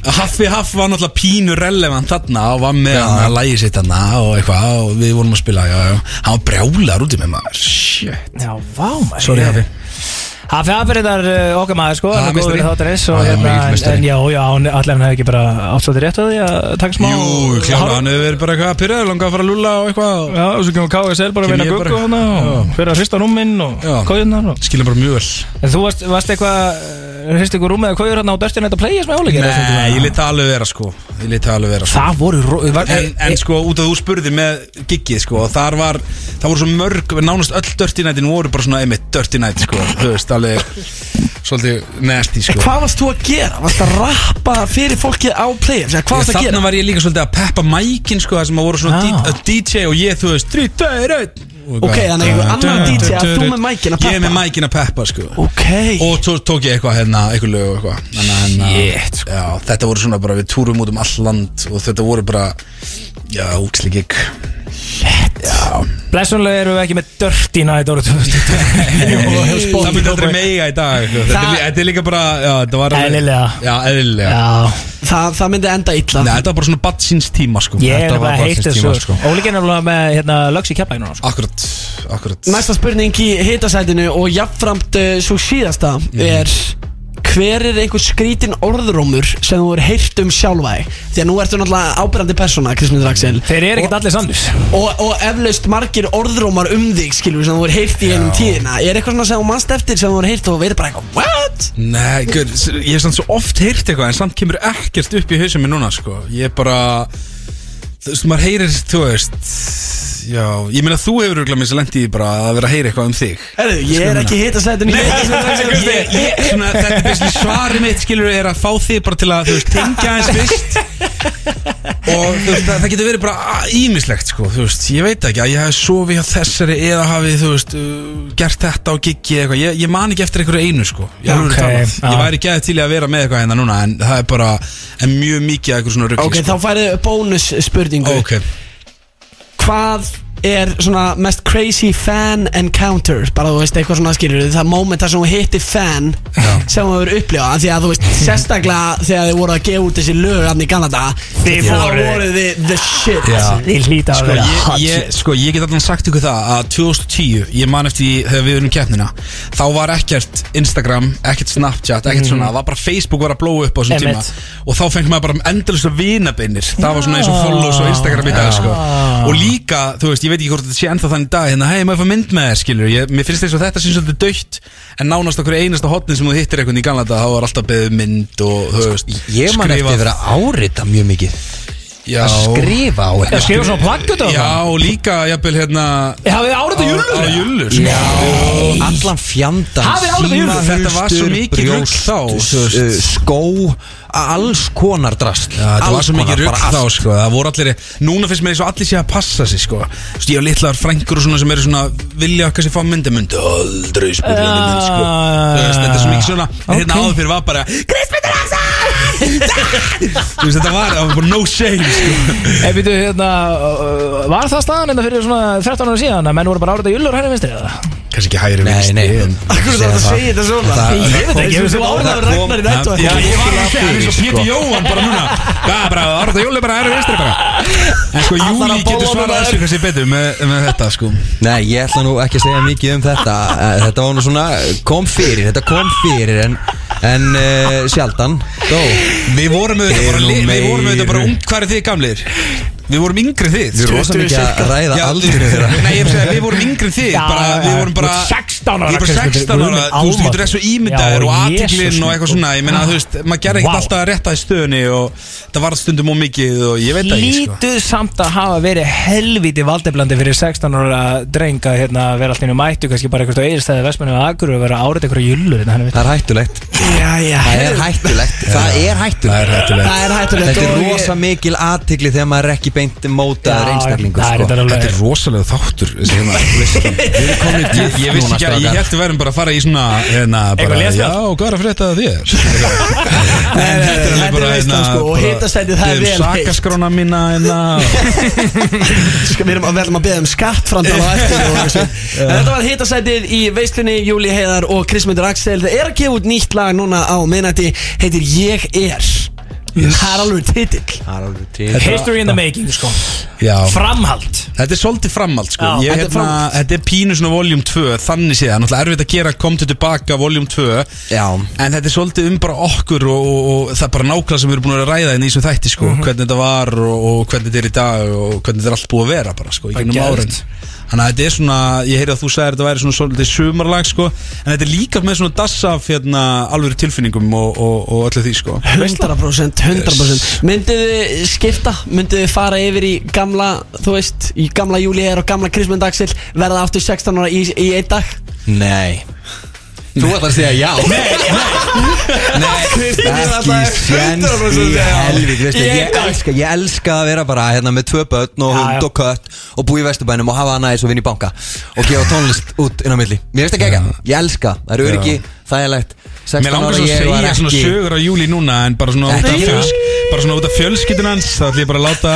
Haffi Haff var náttúrulega pínu relevant þarna og var með hann að lægi sitt þarna og eitthvað og við vorum að spila já, já. hann var brjálar út í með maður. Shit. Já, vá maður. Sorry Haffi Hafi Hafi er þetta okkar maður sko Já, Hann er góður þáttarins og Já, hérna en, já, já, hann- allir hann hefði ekki bara áttsóttir rétt að því að taka smá Jú, klála, hann hefur verið bara eitthvað pyrraður, langað að fara að lulla og eitthvað Já, og svo kemur KSL bara að vinna guggu bara- hana og fyrir að hrista rúminn og kóðunar og Skilja bara mjög vel. En þú varst, varst eitthvað, hrist ykkur rúmið eða kóður hérna á dörstinu þetta playas með áleikir Nei, ég lit það alveg vera sko. Ég lítið alveg vera sko. Það voru ro- var, En, en sko, út af þú spurði með giggið sko, og þar var, það voru svo mörg nánast öll Dirty Nightin voru bara svona einmitt Dirty Night sko, þú veist, alveg svolítið nasty sko Hvað varst þú að gera? Varst að rappa fyrir fólkið á players? Eða Hvað varst að Þarna gera? var ég líka svolítið að peppa mækin sko, það sem að voru svona Ah. DJ og ég, þú veist, 3, 2, 1 Ok, þannig einhver annar DJ að þú með mækinn að Ég er með peppa? mækin að peppa sko Ok Og tó, tók ég eitthvað hérna, eitthvað lög og eitthvað Þannig að hérna Shit, Já, þetta voru svona bara, við túrum út um all land Og þetta voru bara, já, úksli gig Blessunlega eru við ekki með Dirty Night árið 2020 Það myndi aldrei meiga í dag sko. þetta, er, líka bara, Eðlilega. Það, það myndi enda illa. Nei, þetta var bara svona badsins tíma sko. Ég er Þetta var bara heitt þessu. sko. Ólík er með hérna, lögs í keflæk núna sko. Akkurat, akkurat. Næsta spurning í hitasætinu og jafnframt uh, svo síðasta er Hver er einhver skrítin orðrómur sem þú er heyrt um sjálfa þig? Því að nú ertu náttúrulega ábyrjandi persóna, Kristmundur Axel Þeir eru ekkert allir sannir. Og, og eflaust margir orðrómar um þig, skilur sem þú er heyrt í einum tíðina. Er eitthvað svona sem þú mannst eftir sem þú er heyrt og verið bara eitthvað What? Nei, guð, ég hef samt svo oft heyrt eitthvað En samt kemur ekkert upp í hausum mér núna sko. Ég er bara Þú veist, maður heyrir, þú veist Já, ég meina þú hefur örugglega minnst lendi í bara að vera að heyra eitthvað um þig. Herru, ég er ekki Nei, ég, ég, svona, þetta er basically svarið mitt skilur er að fá þig bara til að þú veist, tengja eins fyrst og þú veist, það, það getur verið bara ímislegt sko, þú veist, ég veit ekki að ég hef sofið hjá þessari eða hafið, þú veist uh, gert þetta á giggi eða eitthvað, ég, ég man ekki eftir einhverju einu sko, ég, Ok, okay, já. ég væri ekki til í að vera með eitthvað hérna núna en það er bara, en mjög mikið eitthvað svona rugli Ok, þá færðu bónus spurningu Ok, Hvað er svona mest crazy fan encounter bara þú veist eitthvað svona skilur það moment þar sem þú hittir fan sem þú hefur upplifað því að þú veist sérstaklega þegar þið voru að gefa út þessi lög hann í Kanada Þið voruð þið the shit. Já. Þið hlýta að Sko vera ég, sko, ég get allan sagt ykkur það að 2010, ég man eftir því þegar við erum keppnina Þá var ekkert Instagram, ekkert Snapchat, ekkert svona Það var bara Facebook var að blóa upp á þessum tíma. Og þá fengið maður bara endalist að vinabeinir Það var svona eins og follows og Instagram í dag sko. Og líka, þú veist, ég veit ekki hvort þetta sé ennþá þannig dag. Hérna, hei, maður fá mynd með þér, skilur ég, Mér finnst þess að þetta sé svolítið dögt En nánast okkur einasta hotnið sem þú hittir eitthvað í gamla dag Þá var alltaf beðið mynd og, þú veist Ég man eftir að vera árita mjög mikið Já. Að skrifa á Já, eitthvað. skrifa svona plaggut á Já, það og líka, jafnvel, hérna Hafið þið árið á jullur? Á jullur, sko. Já, allan fjandan Hafið árið á jörðu? Þetta var svo mikið rugl þá, uh, Skó, alls konar drast. Já, þetta var svo mikið rugg þá sko. Það voru allir, núna finnst mér eins og allir sé að passa sig sko. Þú veist, ég hef litlar frængur og svona sem eru svona Vilja kannski fá myndi, myndi aldrei spurningi mynd sko. Þú veist, þetta er svo mikið svona En hérna áður fyrir var bara Kristmyndur Þú veist, þetta var, það var bara no shame sko Ef við hérna, uh, var það staðan enda fyrir svona 13 ára síðan að menn voru bara árið á jullur hægri vinstri eða? Kannski ekki hægri Nei, vinstri nei. en- Akkur þú ert að segja þetta svona? Það- Ég veit ekki, ég veist þú það að regnar í nættu Já, ég var að segja, hann er svo. Pétur Jóhann bara núna. Já, bara, Arda Jóli bara hægri vinstri bara. En sko, Júli getur svarað þessu kannski betur með, með þetta sko. Nei, ég ætla nú ekki að segja mikið um þetta. Eh, Þetta var nú svona, kom fyrir Þetta kom fyrir en, en uh, sjaldan. Þó. Við vorum auðvitað bara ung, hvað er þið gamlir? Við vorum yngri þið. Við erum rosa mikið að ræða aldrei við- þeirra. Nei, ég hef segið, við vorum yngri þið bara, Við vorum bara 16 ára, Ég er bara Kristmundur, 16 ára Þú veist, þú getur þessu ímyndaðir Já, og aðtiklinn og eitthvað svona Ég meina, minn. þú veist, maður gerði ekkert alltaf að rétta í stöðunni Og það var stundum og mikið og ég veit það ekki sko. Lítuð samt að hafa verið helviti valdeblandi fyrir 16 ára dreng að hérna, vera alltaf mættu kannski bara eitthvað eðistæði vestmennu og agur og vera árið eitthvað jullur hérna, hann veit. Það er hættulegt. Það er hættulegt. Það er hættulegt. Það er hættulegt. Það er hættulegt. Þetta er og ég- rosa mikil aðtigli þegar maður er ekki beint er sko. þetta alveg- Þetta er rosalega þáttur hérna Ég, ég vissi ekki að, ég held að verðum bara að fara í svona hérna, bara, Eitthvað Já, lesspjall? og hvað er að frétta þér? Þetta er bara, veistlan hérna, sko og hitasætið það er vel heitt mína hérna. Sko, Við erum að verðum að beða um skattframtal á eftir Þetta var hitasætið í veislunni Júli Heiðar og Krismundur Axel. Það er að gefa út nýtt lag núna á minnætti Heitir Ég er Það er alveg titill Það er alveg til History in the making sko Já. Framhald Þetta er svolítið framhald sko Já, ég, þetta er hérna, framhald. þetta er pínu svona voljum 2 Þannig séð, náttúrulega erfitt að gera Komdu tilbaka voljum 2 Já. En þetta er svolítið um bara okkur Og, og, og það er bara nákvæmlega sem við erum búin að ræða inn í þessum þætti sko Mhm. Hvernig þetta var og, og hvernig þetta er í dag Og hvernig þetta er allt búið að vera bara sko Í Bara gegnum árin geðveikt. Þannig að þetta er svona, ég heyri að þú sagðir að þetta væri svona svolítið sumarlag sko. En þetta er líka með svona dassaf hérna alvöru tilfinningum og, og, og öllu því sko. 100% 100% Myndið þið skipta, myndið þið fara yfir í gamla, þú veist, í gamla júli og gamla Krismund Axel, verða aftur 16 ára í, í einn dag? Nei Þú ætlar að segja já. Kristín er Ekki sjens 100% í Í ég, elska, ég elska að vera bara hérna með tvö börn og hund og kött og búi í vesturbænum og hafa það næs og vinna í banka og gefa tónlist út inn á milli. Mér það ekki ekki, ég elska, það. Er öryggi, þægilegt 16 Mér langar svo að segja svona sögur á júli núna En bara svona út af, Ekki fjöls, bara svona út af fjölskyldun hans Það ætlum ég bara að láta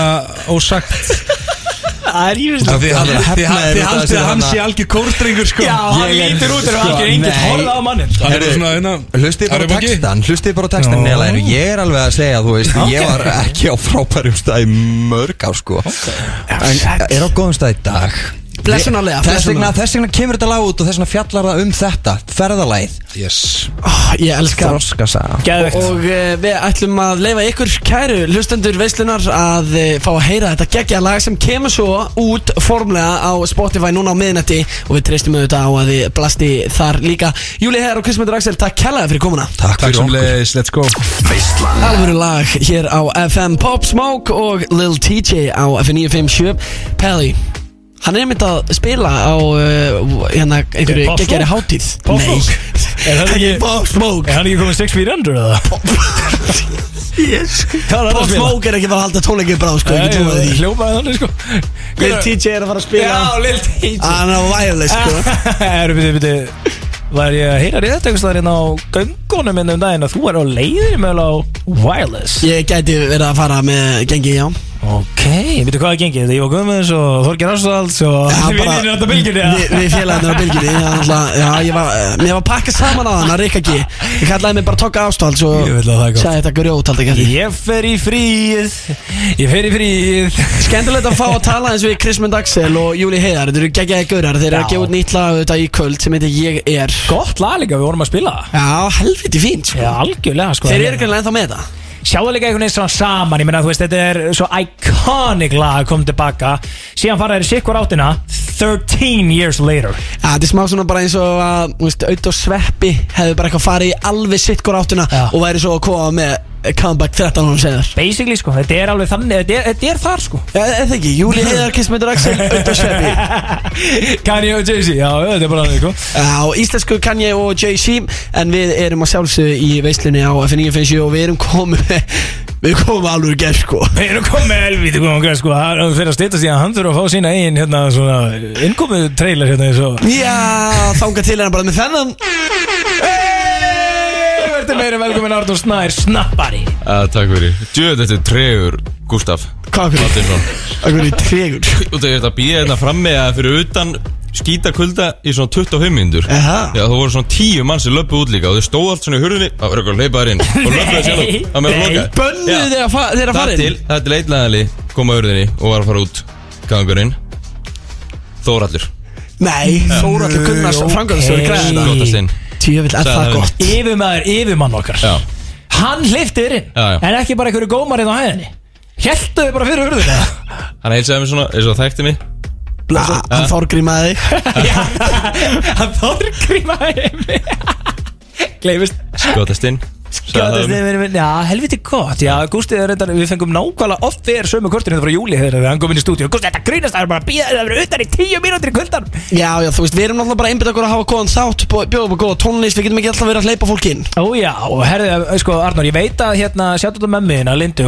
ósagt Það er Af Þið haldið að hann sé algjör kórdrengur sko. Já, hann Ég lítur út sko, algjör enginn nei. horfða á mannin Hann er bara svona hérna Hlustið bara textan, hlustið bara á textan Ég er alveg að segja, þú veist, ég var ekki á frábærum stað mörg á sko. En er á góðum stað í dag Blessunarlega, Þess vegna, þess vegna kemur þetta lag út og þess vegna fjallar það um þetta Ferðalæð Yes. Oh, Ég elska Þroska saga Geðvegt Og uh, við ætlum að leifa ykkur kæru hlustendur veislunar að uh, fá að heyra þetta geggja lag sem kemur svo út formlega á Spotify núna á miðnætti. Og við treystum auðvitað á að þið blasti þar líka. Júli Hegar og Kristmundur Axel, takk kærlega fyrir komuna. Takk Takk fyrir sem okkur. leiðis, let's go. Veislan. Alvöru lag hér á FM Pop Smoke og Lil TJ á F957 Pelli Hann er einmitt að spila á uh, hérna einhverju geggjari hátíð. Pop Smoke? Er það ekki Pop Smoke. Er hann ekki komið 6 feet under eða? yes. Hvað er hann er ekki að fara að halda tónleikir bráð sko, ekki trúið því. Hljópaði þannig sko. Lil TJ er að fara að spila. Já, Lil TJ Hann er á wireless sko. Erum við, við, Var ég að heyra rétt eitthvað staðar hérna á göngunum minn um daginn að þú er á leiðinu með á wireless? Ég gæti verið að fara með gengi, já. Ok, veitu hvað er gengið? Ég var Guðmunds og Þorgir Ársvalds og þið bara- vinnir þetta bylginni Við, við félaginu á bylginni já, náttúrulega- Já, ég var, eh, mér var pakkað saman á hann að Rikka G. Ég kallaði mig bara Tokka Ástalds og sagði þetta grjót alltaf ekki Ég fer í fríð Ég fer í fríð Skemmtilegt að fá að tala eins við Krismund Axel og Júli Heiðar Þetta eru geggjaði gaurar, þeir eru að gefa út nýtt lag auðvitað í kvöld sem heitir Ég er Gott lag líka, við vorum að spila það. Já, helviti fínt sko. Já, algjörlega sko. Þeir eru greinlega ennþá með þetta Sjáðu líka einhvern veginn svona saman Ég meina, þú veist, þetta er svo iconic lag að koma tilbaka. Síðan fara þeir sikkur áttina 13 years later. Já, þetta er smá svona bara eins og að, þú veist, Auð og Sveppi hefðu bara eitthvað farið í alveg sitt hvort áttuna Já. og væri svo að koma með comeback 13 árum senðar Basically, sko, þetta er alveg þannig Þetta er, þetta er þar, sko. Er það ekki? Júli Heiðar, Krismundur Axel, og Sveppi. Kanye og Jay-Z, já, þetta er bara þannig, sko. Já, íslensku Kanye og Jay-Z En við erum að sjálfsögðu í veislunni á F957 og við erum komið Við komið alveg gerð sko. Við erum komið helvítið komið greið, sko. Það er fyrir að stýta síðan hann þurfa að fá sína eigin hérna, svona, innkomið trailer hérna eins og Já, þanga til hérna bara með þennan. Hey, Verður meira velkomin Arnur Snær, snappari. Uh, takk fyrir. Djöð, þetta er tregur, Gustaf Hvað fyrir? Hvað fyrir tregur? Það er þetta að býja hérna frammi að fyrir utan skýta kulda í svona 25 minnur Aha. Já, það voru svona 10 mann sem löpu út líka og þau stóð allt svona í hurðinni. Það var eitthvað að leipa þær inn og löpuðu sjálf að mér að loka Bönnuðu þeir að fa- þeir að Það fara er inn? til, það er til eitlaðali kom að hurðinni og var að fara út. Gangurinn. Þórallur Nei, Þóraldur Gunnars ok. Frangaðarstöður Tjöfill, er það gott? Yfirmaður, yfirmann okkar. Já, Hann hlifti þér inn Já, já. En ekki bara einhverju gómarinn á hæðinni. Hjæltu þið bara fyrir hurðinu eða? hann heilsaði mér svona eins og þekkti mig. Bla, Hann þórgrímaði þig. Hann þorgrímaði mig. Gleifist Skotast inn Skjóðast yfir minn Já, helviti gott. Já, Gústi er reyndar Við fengum nákvæmlega oft fyrir sömu kortinu Þetta frá júli þegar hann kom inn í stúdíu Gústi, þetta grínast Það er bara að býða Það verður utan í tíu mínútur í kvöldan Já, já, þú veist, við erum náttúrulega bara einbytt okkur að hafa góðan þátt Bjóða upp á góða tónlist, við getum ekki alltaf verið að hleypa fólk inn. Ó já, og herði, sko Arnór, ég veit að hérna Sjáttu þetta mömmuðina, Lindu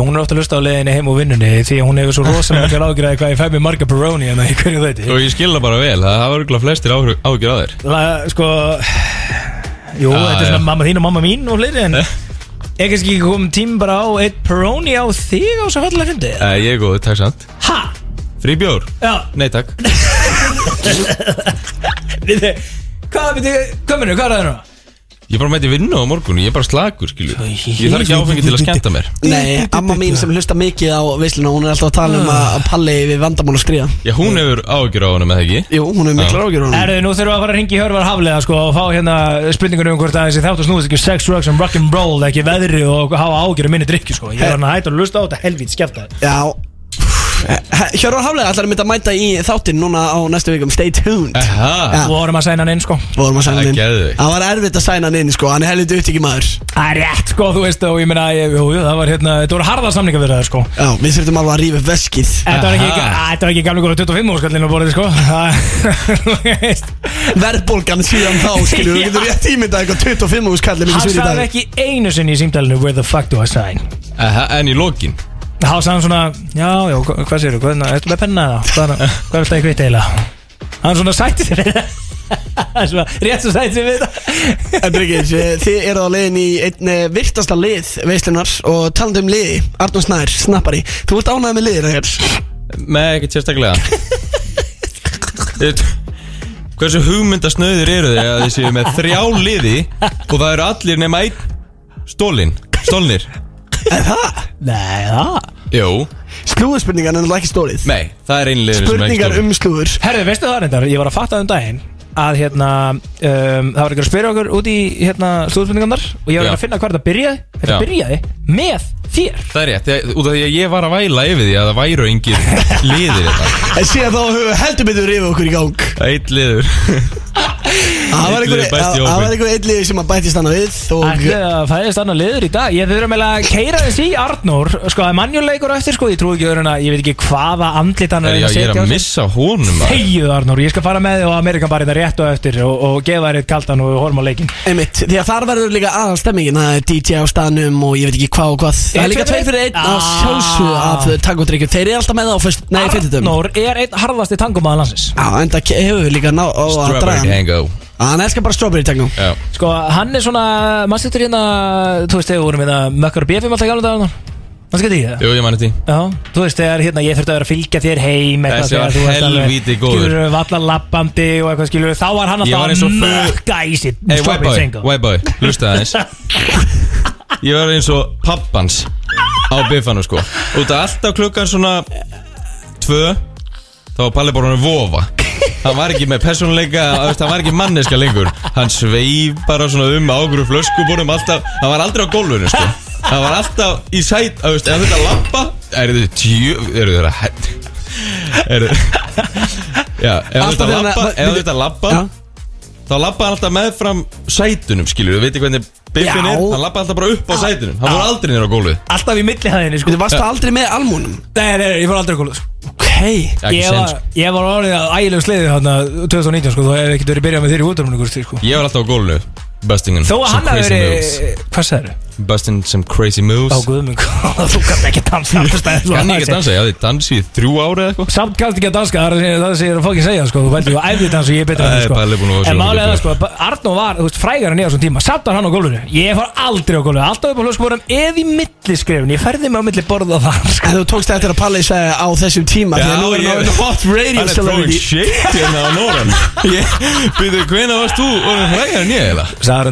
Ég ég Jú, Já, þetta er svona mamma þín og mamma mín og fleiri En er kannski ekki komið tím bara á Eitt Peroni á þig á svo fallega fyndi uh, Ég er góð, takk samt Ha? Frí bjór? Já Nei takk Við Hvað, þið, hvað minnur, hvað er það nú? Ég bara mæti vinnu á morgun, ég er bara slagur, skilu Ég þarf ekki áfengi til að skemmta mér. Nei, amma mín sem hlusta mikið á veisluna Hún er alltaf að tala um að að Palli við vandamál að skriða Já, hún hefur ágjur á honum, eða ekki? Jú, hún hefur miklar ágjur á honum. Erðu, nú þurfum við að fara að ringa í Hörvar Haflega sko, og fá hérna spurningunum um hvort að þessi þáttu snúðist ekki sex, drugs and rock'n'roll ekki veðri og hafa ágjur minni drikki sko. Ég er hann að hætta að Hjörvar Haflega ætlar að mynda að mæta í þáttinn núna á næstu vikum. Stay tuned. Aha. Vorum að sæna hann inn sko. Vorum að sæna hann inn. Það geðveikt. Það var erfitt að sæna hann inn sko. Hann er helviti upptíki maður. Það er rétt sko, þú veist og ég meina, ég- jú, jú, það var hérna, þetta voru harða samninga við það sko. Já, við þurftum alveg að rífa upp veskið. Þetta var ekki, þetta var ekki gamlega góða 25 óskallinu á borðið sko. Það- Verðbólgan síðan þá skilur Þú getur rétt ímyndað eitthvað 25 úr skallið Hann sagði ekki einu sinni í símdælinu Where the fuck do I sign? Aha, En í lokin Þá sagði hann svona, já, já, hva- hvað séu, hvað, ertu með penna eða? Hvað, hvað viltu að ég kvitt eiginlega? Hann svona sætti sér við það. Hann svona, rétt svo sætti sér við það. En Bryggir, þið eru á leiðin í einn eh, virtasta lið veislunar og talandi um liði, Arnón Snær, snappari. Þú ert ánægð með liðir þegar Með ekkert sérstaklega. Þið- Hversu hugmyndasnöður eru þið að þið séu með þrjá liði og það eru allir nema einn stólin, stólnir Er það? Nei, það Jú Slúðurspurningan er náttúrulega ekki stólið Nei, það er er ekki Spurningar um slúður Herðu, veistu það reyndar, ég var að fatta um daginn að hérna, um, það var ykkur að spyrja okkur út í hérna slúðspurningarnar og ég var Já. að finna hvað þetta byrjaði Þetta Já. byrjaði með þér. Það er rétt, ég- út af því að ég var að væla yfir því að það væru engir liðir þetta En síðan þá höfum við heldur betur rifið okkur í gang. Eitt liður. Það var Einn liður einhver besti í það var hópinn. einhver einn liður sem að bætist hana við og Ætli að fæðist annar liður í dag? Ég þurfum eiginlega að keira þess í Arnór. Sko, það er mannjuleikur eftir sko. Ég trúi ekki öðrun að Ég veit ekki hvaða andlit hann Er ég, ég er að missa honum maður. Þegjuð Arnór, ég skal fara með þig á Amerikan bara þetta rétt og eftir og, og gefa þér eitt kaldan og horfum á leikin Einmitt, því að þar verður líka aðal stemmingin Það er DJ á staðnum og ég veit ekki hvað og hvað Það er líka tveir fyrir einn að sjálfsögðu af tangodrykkjum Þeir eru alltaf með það á fyrst, nei, fyrtutum Arnór er einn harðasti tangomaður landsins? Já, en það hefur við líka ná á að Strawberry draga hann. Tango Hann elskar bara strawberry techno Já. Sko, hann er svona Maður stuttur hérna Þú veist, þegar við vorum hérna Mökkar og BFM alltaf í gamla dag Maður skilti ekki það? Jú, ég manni því. Já, þú veist, þegar hérna, ég þurfti að vera að fylgja þér heim eitthvað, Þessi var þegar þú varst alveg- helvíti góður. Skilurðu, valla lappandi og eitthvað skilur Þá var hann Ég var alltaf eins og að föð- mökka í sitt Hey, white boy, white boy, hlusta aðeins. Ég var eins og pappans á biffanu sko. Út af alltaf klukkan svona Tvö Þá var Palli bara hann vofa. Hann var ekki með persónuleika þú veist, Hann var ekki manneska lengur. Hann sveif bara svona um ágru flöskubúrum Alltaf, hann var aldrei á gólfinu sko Hann var alltaf í sæt þú veist, Ef þetta lappa Er þið tjú Er þið að Er þið Já, ef Alltaf þetta þegar lappa Ef þetta lappa Já. Þá lappa hann alltaf með fram sætunum skilur Við veitir hvernig biffin Já. er Hann lappa alltaf bara upp á sætunum. Hann fór aldrei nýra á gólfið. Alltaf í millihæðinni sko. Þú varst aldrei með almúnum? Nei, nei, nei, ég fór aldrei að góla Ok. Ekki Ég sen var, sko. ég var orðið að ægilegu sliði þarna 2019 sko. Þú hefði ekkert verið byrjað með þér í útdóminu sko. Ég var alltaf á gólfinu Busting in Þó að hann hafi verið Hvað sagður? Busting some crazy moves. Á guðmung Þú kannst ekki dansa. Kann ég ekki dansa, ég hafði dansið í þrjú ári eða eitthvað. Samt kannst ekki að danska, það er það sem ég er að fókið segja sko, þú veitir, þú æfði dans og ég er betur en þú sko. En málega það sko, Arnó var, þú veist, frægar en ég á þessum tíma. Samt var hann á gólfinu, ég fór aldrei á gólfinu. Alltaf upp á hljóskuborum eða í milliskrefin Ég ferði mig á milli borða það sko. Þú tókst eftir að Palli segja á þessum tíma Því að nú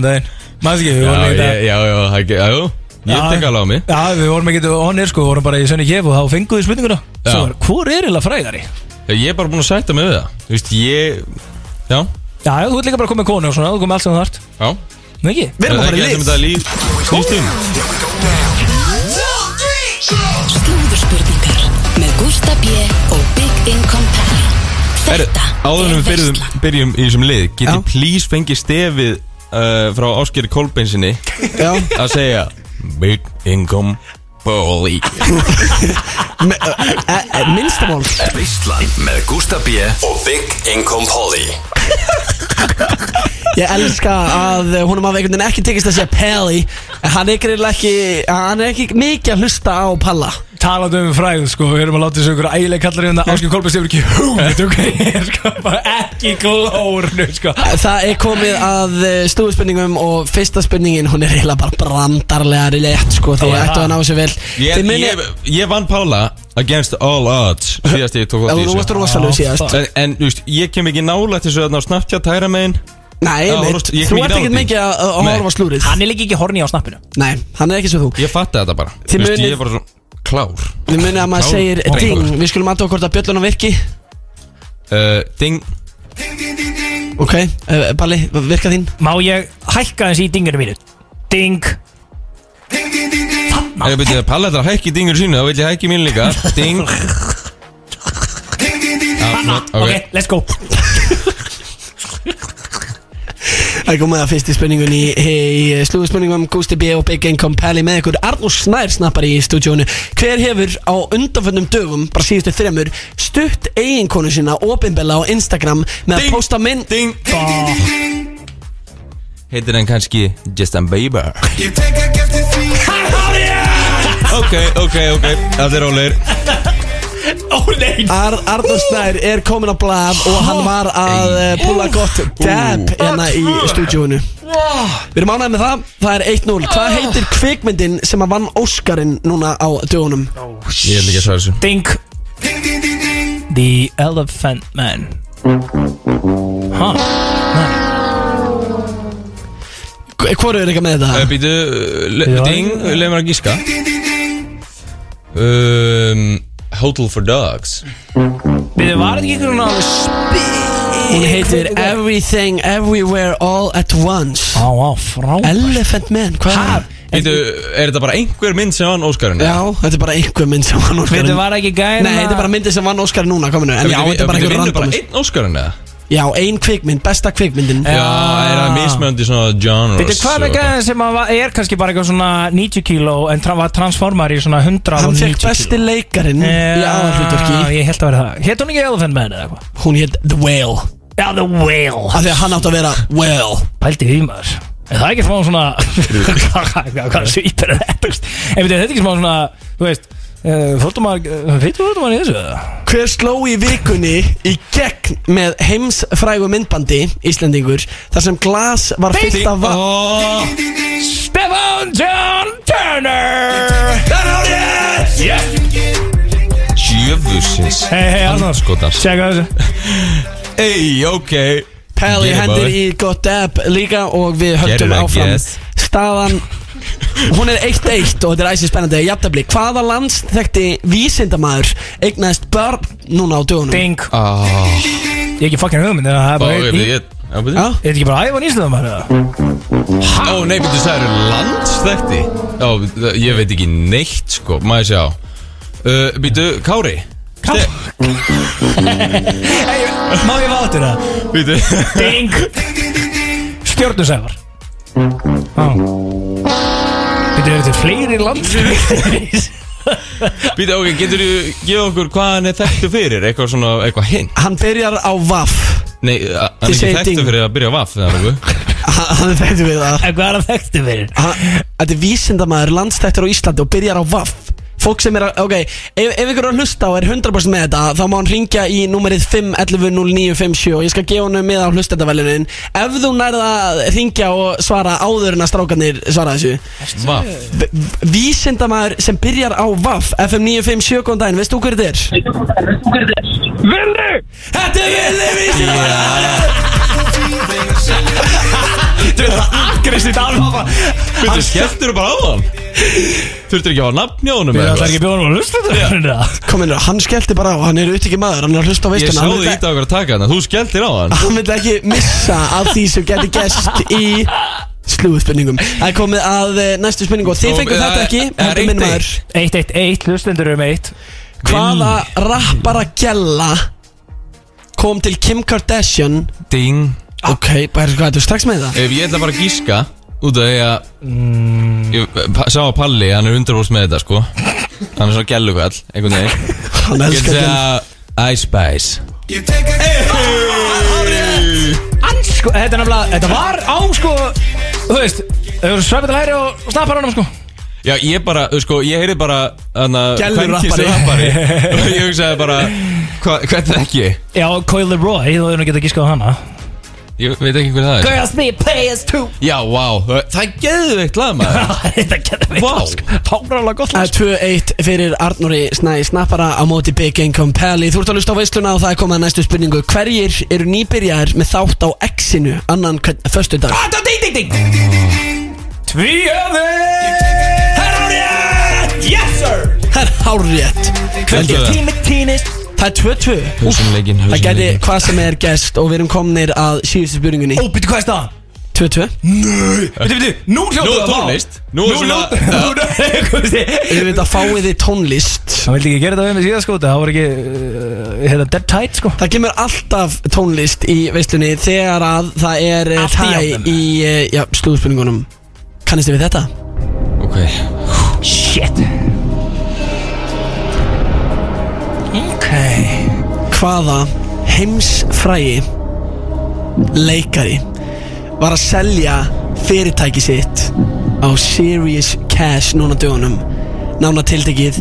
er er eða? Maður ekki, við vorum ekki já, já, það- já, já Ég tek alveg á mig Já, við vorum ekki honir sko, við vorum bara í Sönni Kef og þá fenguðu spurninguna. Svo var, hvor er frægari? Já, Ég er bara búin að sætta mig við það Þú veist, ég Já, Já, já, þú ert líka bara komið konu og svona, þú komið allt sem þú þart já Nei ekki? Við erum að Er það fara í ekki lið þetta líf snýst um? Slúðurspurningar með Gústa B. og Big Income Pally Herru, Þetta áður en er við byrjum, byrjum í þessum lið Get Já. ég please fengið stefið uh, frá Áskeri Kolbeinsinni. Já, að segja Big income bully minnstamál Veistlan með Gústa B og Big Income Polly. Ég elska að húnum hafa einhvern veginn ekki tekist að segja Pelli En hann er ekki, hann er ekki mikið að hlusta á Palla Talandi um fræð, sko, við erum að láta þessu ykkur ægileg kallar hérna. Áskil Kolbjörn stefur ekki hugmynd, ok, ég er sko bara ekki glórnu, sko. Það er komið að stúðspurningum og fyrsta spurningin, hún er eiginlega bara brandarlega rétt sko, þá ættu að ná sér vel. Ég, muni- ég, ég vann Pála against all odds Síðast ég tók Já, átt í þú varst rosalegu síðast. En, en þú veist, ég kem ekki nála til þessu að ná Snapchat hæra megin. Nei, Já, horfst- þú ert ekki ekkert því. mikið að horfa á slúrið Hann er líka ekki horni á snappinu Nei, hann er ekki svo þú. Ég fatti þetta bara. Þið Þú veist, munið- Klár. Við munið að maður Klár segir drengur. ding. Við skulum aðtóka hvort að bjölluna virki. Uh, Ding. Ok, uh, Palli, virka þín? Má ég hækka þessi í dinginu mínu Ding. Ef ég byrja að palla þetta að hækki dingur sínu Þá vil ég hækki mín líka. Ding. Flott, Ok, let's go Það er komið að fyrst í spurningun í, í slúðspurningum Gusti B og Big Income Pally með ykkur. Arnur Snær snappar í stúdíónu. Hver hefur á undanfönnum dögum bara síðustu þremur stutt eiginkonu sína opinbella á Instagram með að posta mynd? Ding Heitir hann kannski Justin Bieber? Ok, ok, ok. Það er rólegir Ó nei Ar Arnur Snær er komin á blaf og hann var að uh, púla gott dab hérna í stúdíónu Við erum ánægð með það, það er 1-0 Hvað heitir kvikmyndin sem að vann Óskarinn núna á dögunum? Ég vil ekki að svara þessu. Ding The Elephant Man. Ha Hvor er ekki með þetta? Býtu, ding, leið mér að gíska. Um, Hotel for Dogs. Við var þetta ekki einhvern alveg spil? Hún heitir Everything Everywhere All at Once. Á, á, frá Elephant Man, hvað er það? Býtu, er þetta bara einhver mynd sem vann Óskarinn? Já, þetta er bara einhver mynd sem vann Óskarinn. Við var ekki gæn Nei, þetta er bara myndi sem vann Óskarinn núna, kominu En já, þetta er bara einhver Vinnur bara random einn Óskarinn eða? Já, ein kvikmynd, besta kvikmyndin. Já, er það mismöndi svona genres Veitu hvað er gæðin sem að va- er kannski bara eitthvað svona 90 kíló en tra var transformar í svona 190 Hann fekk besti leikarin í Já, aðalhlutverki ég held að vera það. Hétt hún ekki Elephant Man eða eitthvað? Hún hétt The Whale. Já, The Whale. Af því að hann átti að vera Whale. Pældi því maður. Er það ekki smá svona Hvað hvað svýpur er þetta? En veitu, þetta er ekki smá svona Þú veist Fóttumar Fyrir fóttumar í þessu eða? Hver sló í vikunni í gegn með heimsfrægu myndbandi Íslendingur þar sem glas var fyllt af vatn oh, Stefan John Turner! Það er yes yeah. Djöfusins. Hei, hei, Arnór Skotans Tjekka þessu Ey, ok. Hendur boy. í gott dab líka og við höldum áfram. Staðan Hún er 1-1 og þetta er æsið spennandi Jafnabli, hvaða lands þekkti vísindamaður eignaðist börn núna á dögunum? Ding ah. Ég er ekki fucking hugmynd en Það er Ó, bara ég ég Já, byrju. Já, Er þetta ekki bara æfa nýstöðum eða? Ó, nei, betur það eru landsþekti Já, það- ég veit ekki neitt, sko. Maður sjá? Uh, Býtu, Kári? Ká- Hey, Má ég vátur það? Býtu Ding Stjórnusævar Þetta er þetta fleiri land Býtu, ok, getur þú gefa okkur hvað hann er þekktu fyrir? Eitthvað svona, eitthvað hint hann byrjar á vaff Nei, a- hann er ekki segið þekktu ding. fyrir að byrja á vaff eða nokkuð Hann hann er þekktu við það En hvað er það þekktu fyrir? Hann- Þetta er vísindamaður landstættur á Íslandi og byrjar á vaff Fólk sem er að, ok, ef, ef ykkur er að hlusta og er 100% með þetta Þá má hann ringja í númerið 5110957 Og ég skal gefa hann með á hlustendavælinin Ef þú nærða að ringja og svara áður en að strákanir svara þessu. Vaff V- v- Vísindamaður sem byrjar á vaff FM 957 góðan daginn, veist þú hver þetta er? Villi Þetta er Vili vísindamaður Þú veit það aggressít alfa Býtu, skelltur bara á hann? Þurftur ekki að hafa nafn hjá honum ætlum eitthvað? ekki að bjóða hann að lusta þetta Komin, hann skellti bara á, hann er auðvitað maður, hann er að hlusta á Ég veistuna þið vill- ít á okkur að taka hann Þú skelltir á hann. Hann vil ekki missa af því sem geti gest í slúðspurningum Það er komið að eh, næstu spurningu og þið fengur þetta ekki er 1-1. maður. 1-1-1 Hlustendur um 1 Hvaða rappara gælla kom til Kim Kardashian Ding Ok, bara hvað, þú strax með það? Ef ég ætla bara að gíska Út af því að Ég pa- sá að Palli, hann er undarvors með þetta sko. Hann er svona gælugall Einhvern veginn. Hann Ég elskar ætla gælla að Ice Spice. Sko, þetta er nefnilega, þetta var á sko Þú veist, þau eru svefið til hæri og snappar hann sko. Já, ég bara, þú sko, ég heyri bara Þannig að Gælurappari. rappari. Og ég hugsaði bara hva, Hvernig ekki? Já, Coil Leroy, þú hefur nú getað gískað á hana Ég veit ekki hver það er. Girls be players too. Já, vá, það er geðveikt lag maður. Þetta getur við Vá. Fáralega gott Það er 2-1 fyrir Arnóri Snæ Snappara á móti Big Income Pally Þú ert að lusta á veisluna og það er komið að næstu spurningu. Hverjir eru nýbyrjar með þátt á X-inu annan föstu dag? Þetta ding ding ding Tvíöði Það er árið Yes sir! Það er hárrétt Hvernig er það? tínist Það er 2-2 Hausunleikin, Það gæti hausunleikin hvað sem er gest og við erum komnir að síðustu spurningunni. Ó, byrju hvað er staðan? 2-2 Nei. Byrju, byrju Nú Nú er það tónlist. Nú er svona- hljóttu Við veit að fáið þið tónlist. Það vildi ekki gera þetta við með síðan sko Það var ekki uh, Hérna dead tight sko. Það kemur alltaf tónlist í veislunni þegar að það er eh, Allt í tæ járnum. í eh, já, slúðspurningunum Kannist þið við þetta? Ok. Shit Hvaða heimsfrægi leikari var að selja fyrirtæki sitt á Serious Cash núna dögunum? Nána tiltekið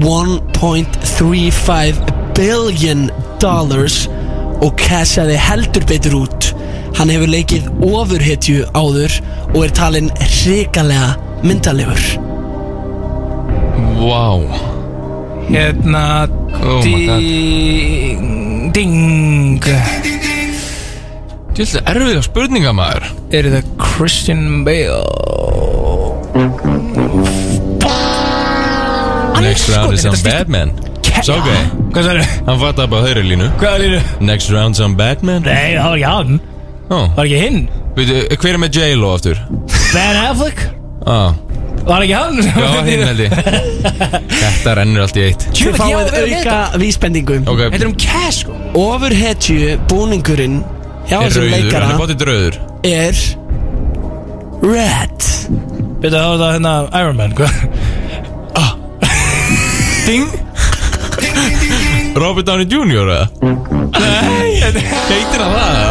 1.35 billion dollars og cashaði heldur betur út. Hann hefur leikið ofurhetju áður og er talinn hrikalega myndalegur Vá Hérna Oh. Ding Ding. Þú veist það erfiða spurninga maður Er það Christian Bale? Next round is Þetta on snýst- Batman. Svo ok Hvað sagði Hann fatt að bara þeirri línu. Hvað er línu? Next round's on Batman. Nei, það var ekki hann. Ó Var ekki hinn? Veitu, hver er með J-Lo aftur? Ben Affleck? Á Var ekki hann? Já, hinn held ég. Þetta rennur allt í eitt. Þið fáið auka vísbendingu. Ok. Þetta er um cash sko. Ofurhetju búningurinn hjá Er þessum rauður, hann leikara er bótið rauður. er Red. Byrju, það var það hérna Iron Man Hvað? Ding. Robert Downey Jr. eða? Nei Heitir hann það?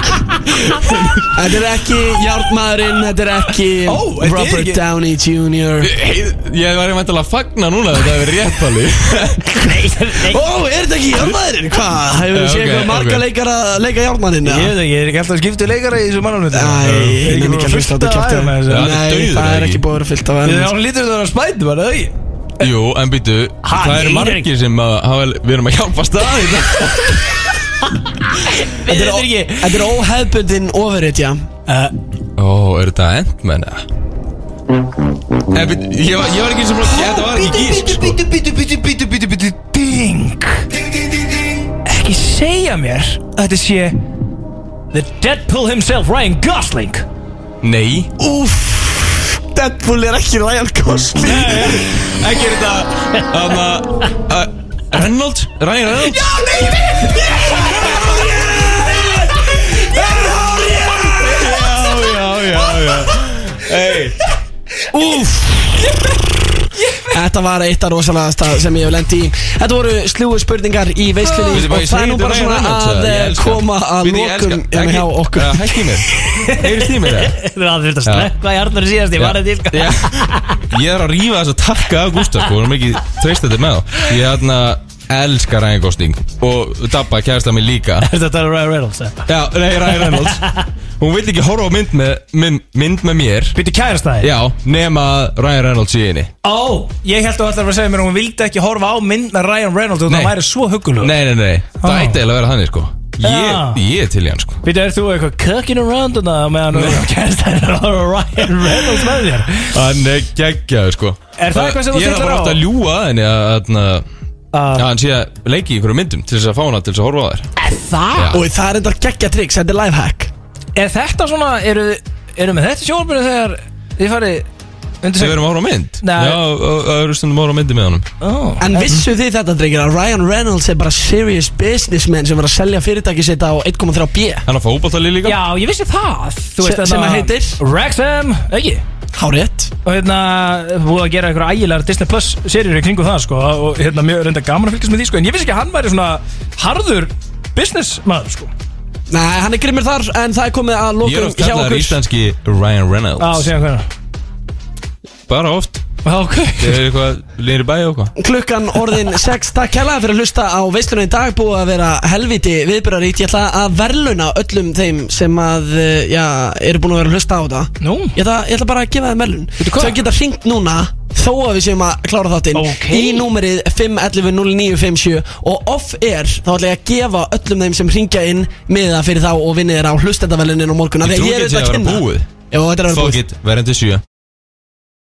Þetta er ekki Járnmaðurinn, þetta er ekki Ó, þetta er Robert ekki- Downey Jr. Hei- Ég var einhvern að fagna núna Þetta hefur rétt pali Nei, nei Ó, er þetta ekki Járnmaðurinn? Hvað? Hefur við séð ok, eitthvað marga ok. leikara að leika Járnmaðurinn? Ég veit ekki, ég er ekki alltaf að skipta leikara í þessu mannalmyndu Æ, ég nefnir ekki að hlusta á þetta kæftu Nei, Já, hann er Nei, dauður, það er ekki? ekki búið að vera fyllt af enn erum lítur það að spæta bara, eða ekki? Jú, en býtu Ha, Það eru er margir sem að hafa, Við erum að hjálpa staði Við erum ekki Þetta er óhefbundin ofurhetja Ó, er þetta Ant-Man eða? En býtu, ég var, ég var ekki sem að Þetta var ekki gísk sko. Bítu, bítu, bítu, bítu, bítu, bítu Ding. Ekki segja mér að þetta sé The Deadpool himself, Ryan Gosling. Nei. Úff. Deadpool er ekki Ryan Gosling. Ekki er þetta Þannig að Reynolds? Ryan Reynolds? Já, nei, Já, já, já, já Hey Úff Þetta var eitt af rosalegasta sem ég hef lendi í. Þetta voru slúi spurningar í veislunni og það er nú bara Ryan svona að eh, koma að hann. hérna hjá okkur. Já, Hækki mér. Heyrist í mér það? Það er þetta sleppa í Arnari síðast, ég var þetta í Já. Ég er að rífa þess að takka af Gustaf sko, hún er ekki treyst þetta með Ég er hérna elska Ryan Gosling og Dabba kæðast að mig líka Er þetta Ryan Reynolds? eða? Já, nei, Ryan Reynolds Hún vil ekki horfa á mynd með, mynd, mynd með mér Býtu kærast það? Já, nema að Ryan Reynolds í henni Ó, ég held að alltaf að segja mér að hún vildi ekki horfa á mynd með Ryan Reynolds og Nei. það væri svo huggulug Nei, nei, nei, það Ó. ætti eiginlega að vera þannig sko Já. Ég, ég er til í hann sko Býtu, er þú eitthvað cooking around og það meðan þú kærast það er að Ryan Reynolds með þér? Hann er geggjaður sko Er það eitthvað sem þú Ég er stillar bara á? ofta að ljúga að henni að, að, að, Ah. Að hann sé að leiki í einhverju myndum til þess að fá hana til þess að horfa á þær Er það? Já. Og það er þetta geggja tricks, þetta er lifehack Er þetta svona, eru, eru með þetta sjónbyrju þegar þið farið undir Þegar við erum að horfa á mynd. Nei. Já, það eru stundum að horfa á myndi með honum. Oh. En vissu þið þetta, drengir, að Ryan Reynolds er bara serious businessman sem var að selja fyrirtæki sitt á 1,3 B? Hann er fótballtali líka Já, ég vissi það. Þú Se- sem að heitir? Wrexham, ekki? Hárétt Og hérna, búið að gera einhverja ægilegar Disney Plus seríur í kringu það, sko Og hérna, mjög reynda gaman að fylgjast með því, sko En ég vissi ekki að hann væri svona harður businessmaður, sko. Nei, hann er grimmur þar, en það er komið að Ég er lokum oft hjá kallaður okkur. íslenski Ryan Reynolds. Á, síðan hvernig Bara oft. Ok. Þið er eitthvað, línir í bæ og hvað Klukkan orðin 6 Takk kærlega fyrir að hlusta á veislunum í dag. Búið að vera helviti viðbjörðaríkt Ég ætla að verðluna öllum þeim sem að eh, já, eru búin að vera að hlusta á þetta. Nú? Ég ætla, ég ætla bara að gefa þeim verðlun Þau geta hringt núna Þó að við séum að klára þáttinn Ok. Í númerið 511-0957 Og off air Þá ætla ég að gefa öllum þeim sem hringja inn Miða fyrir þá og vinni þeirra á hlustendaverlunin á morgun. Að ég er auðvitað er að búið. it, verðandi sjö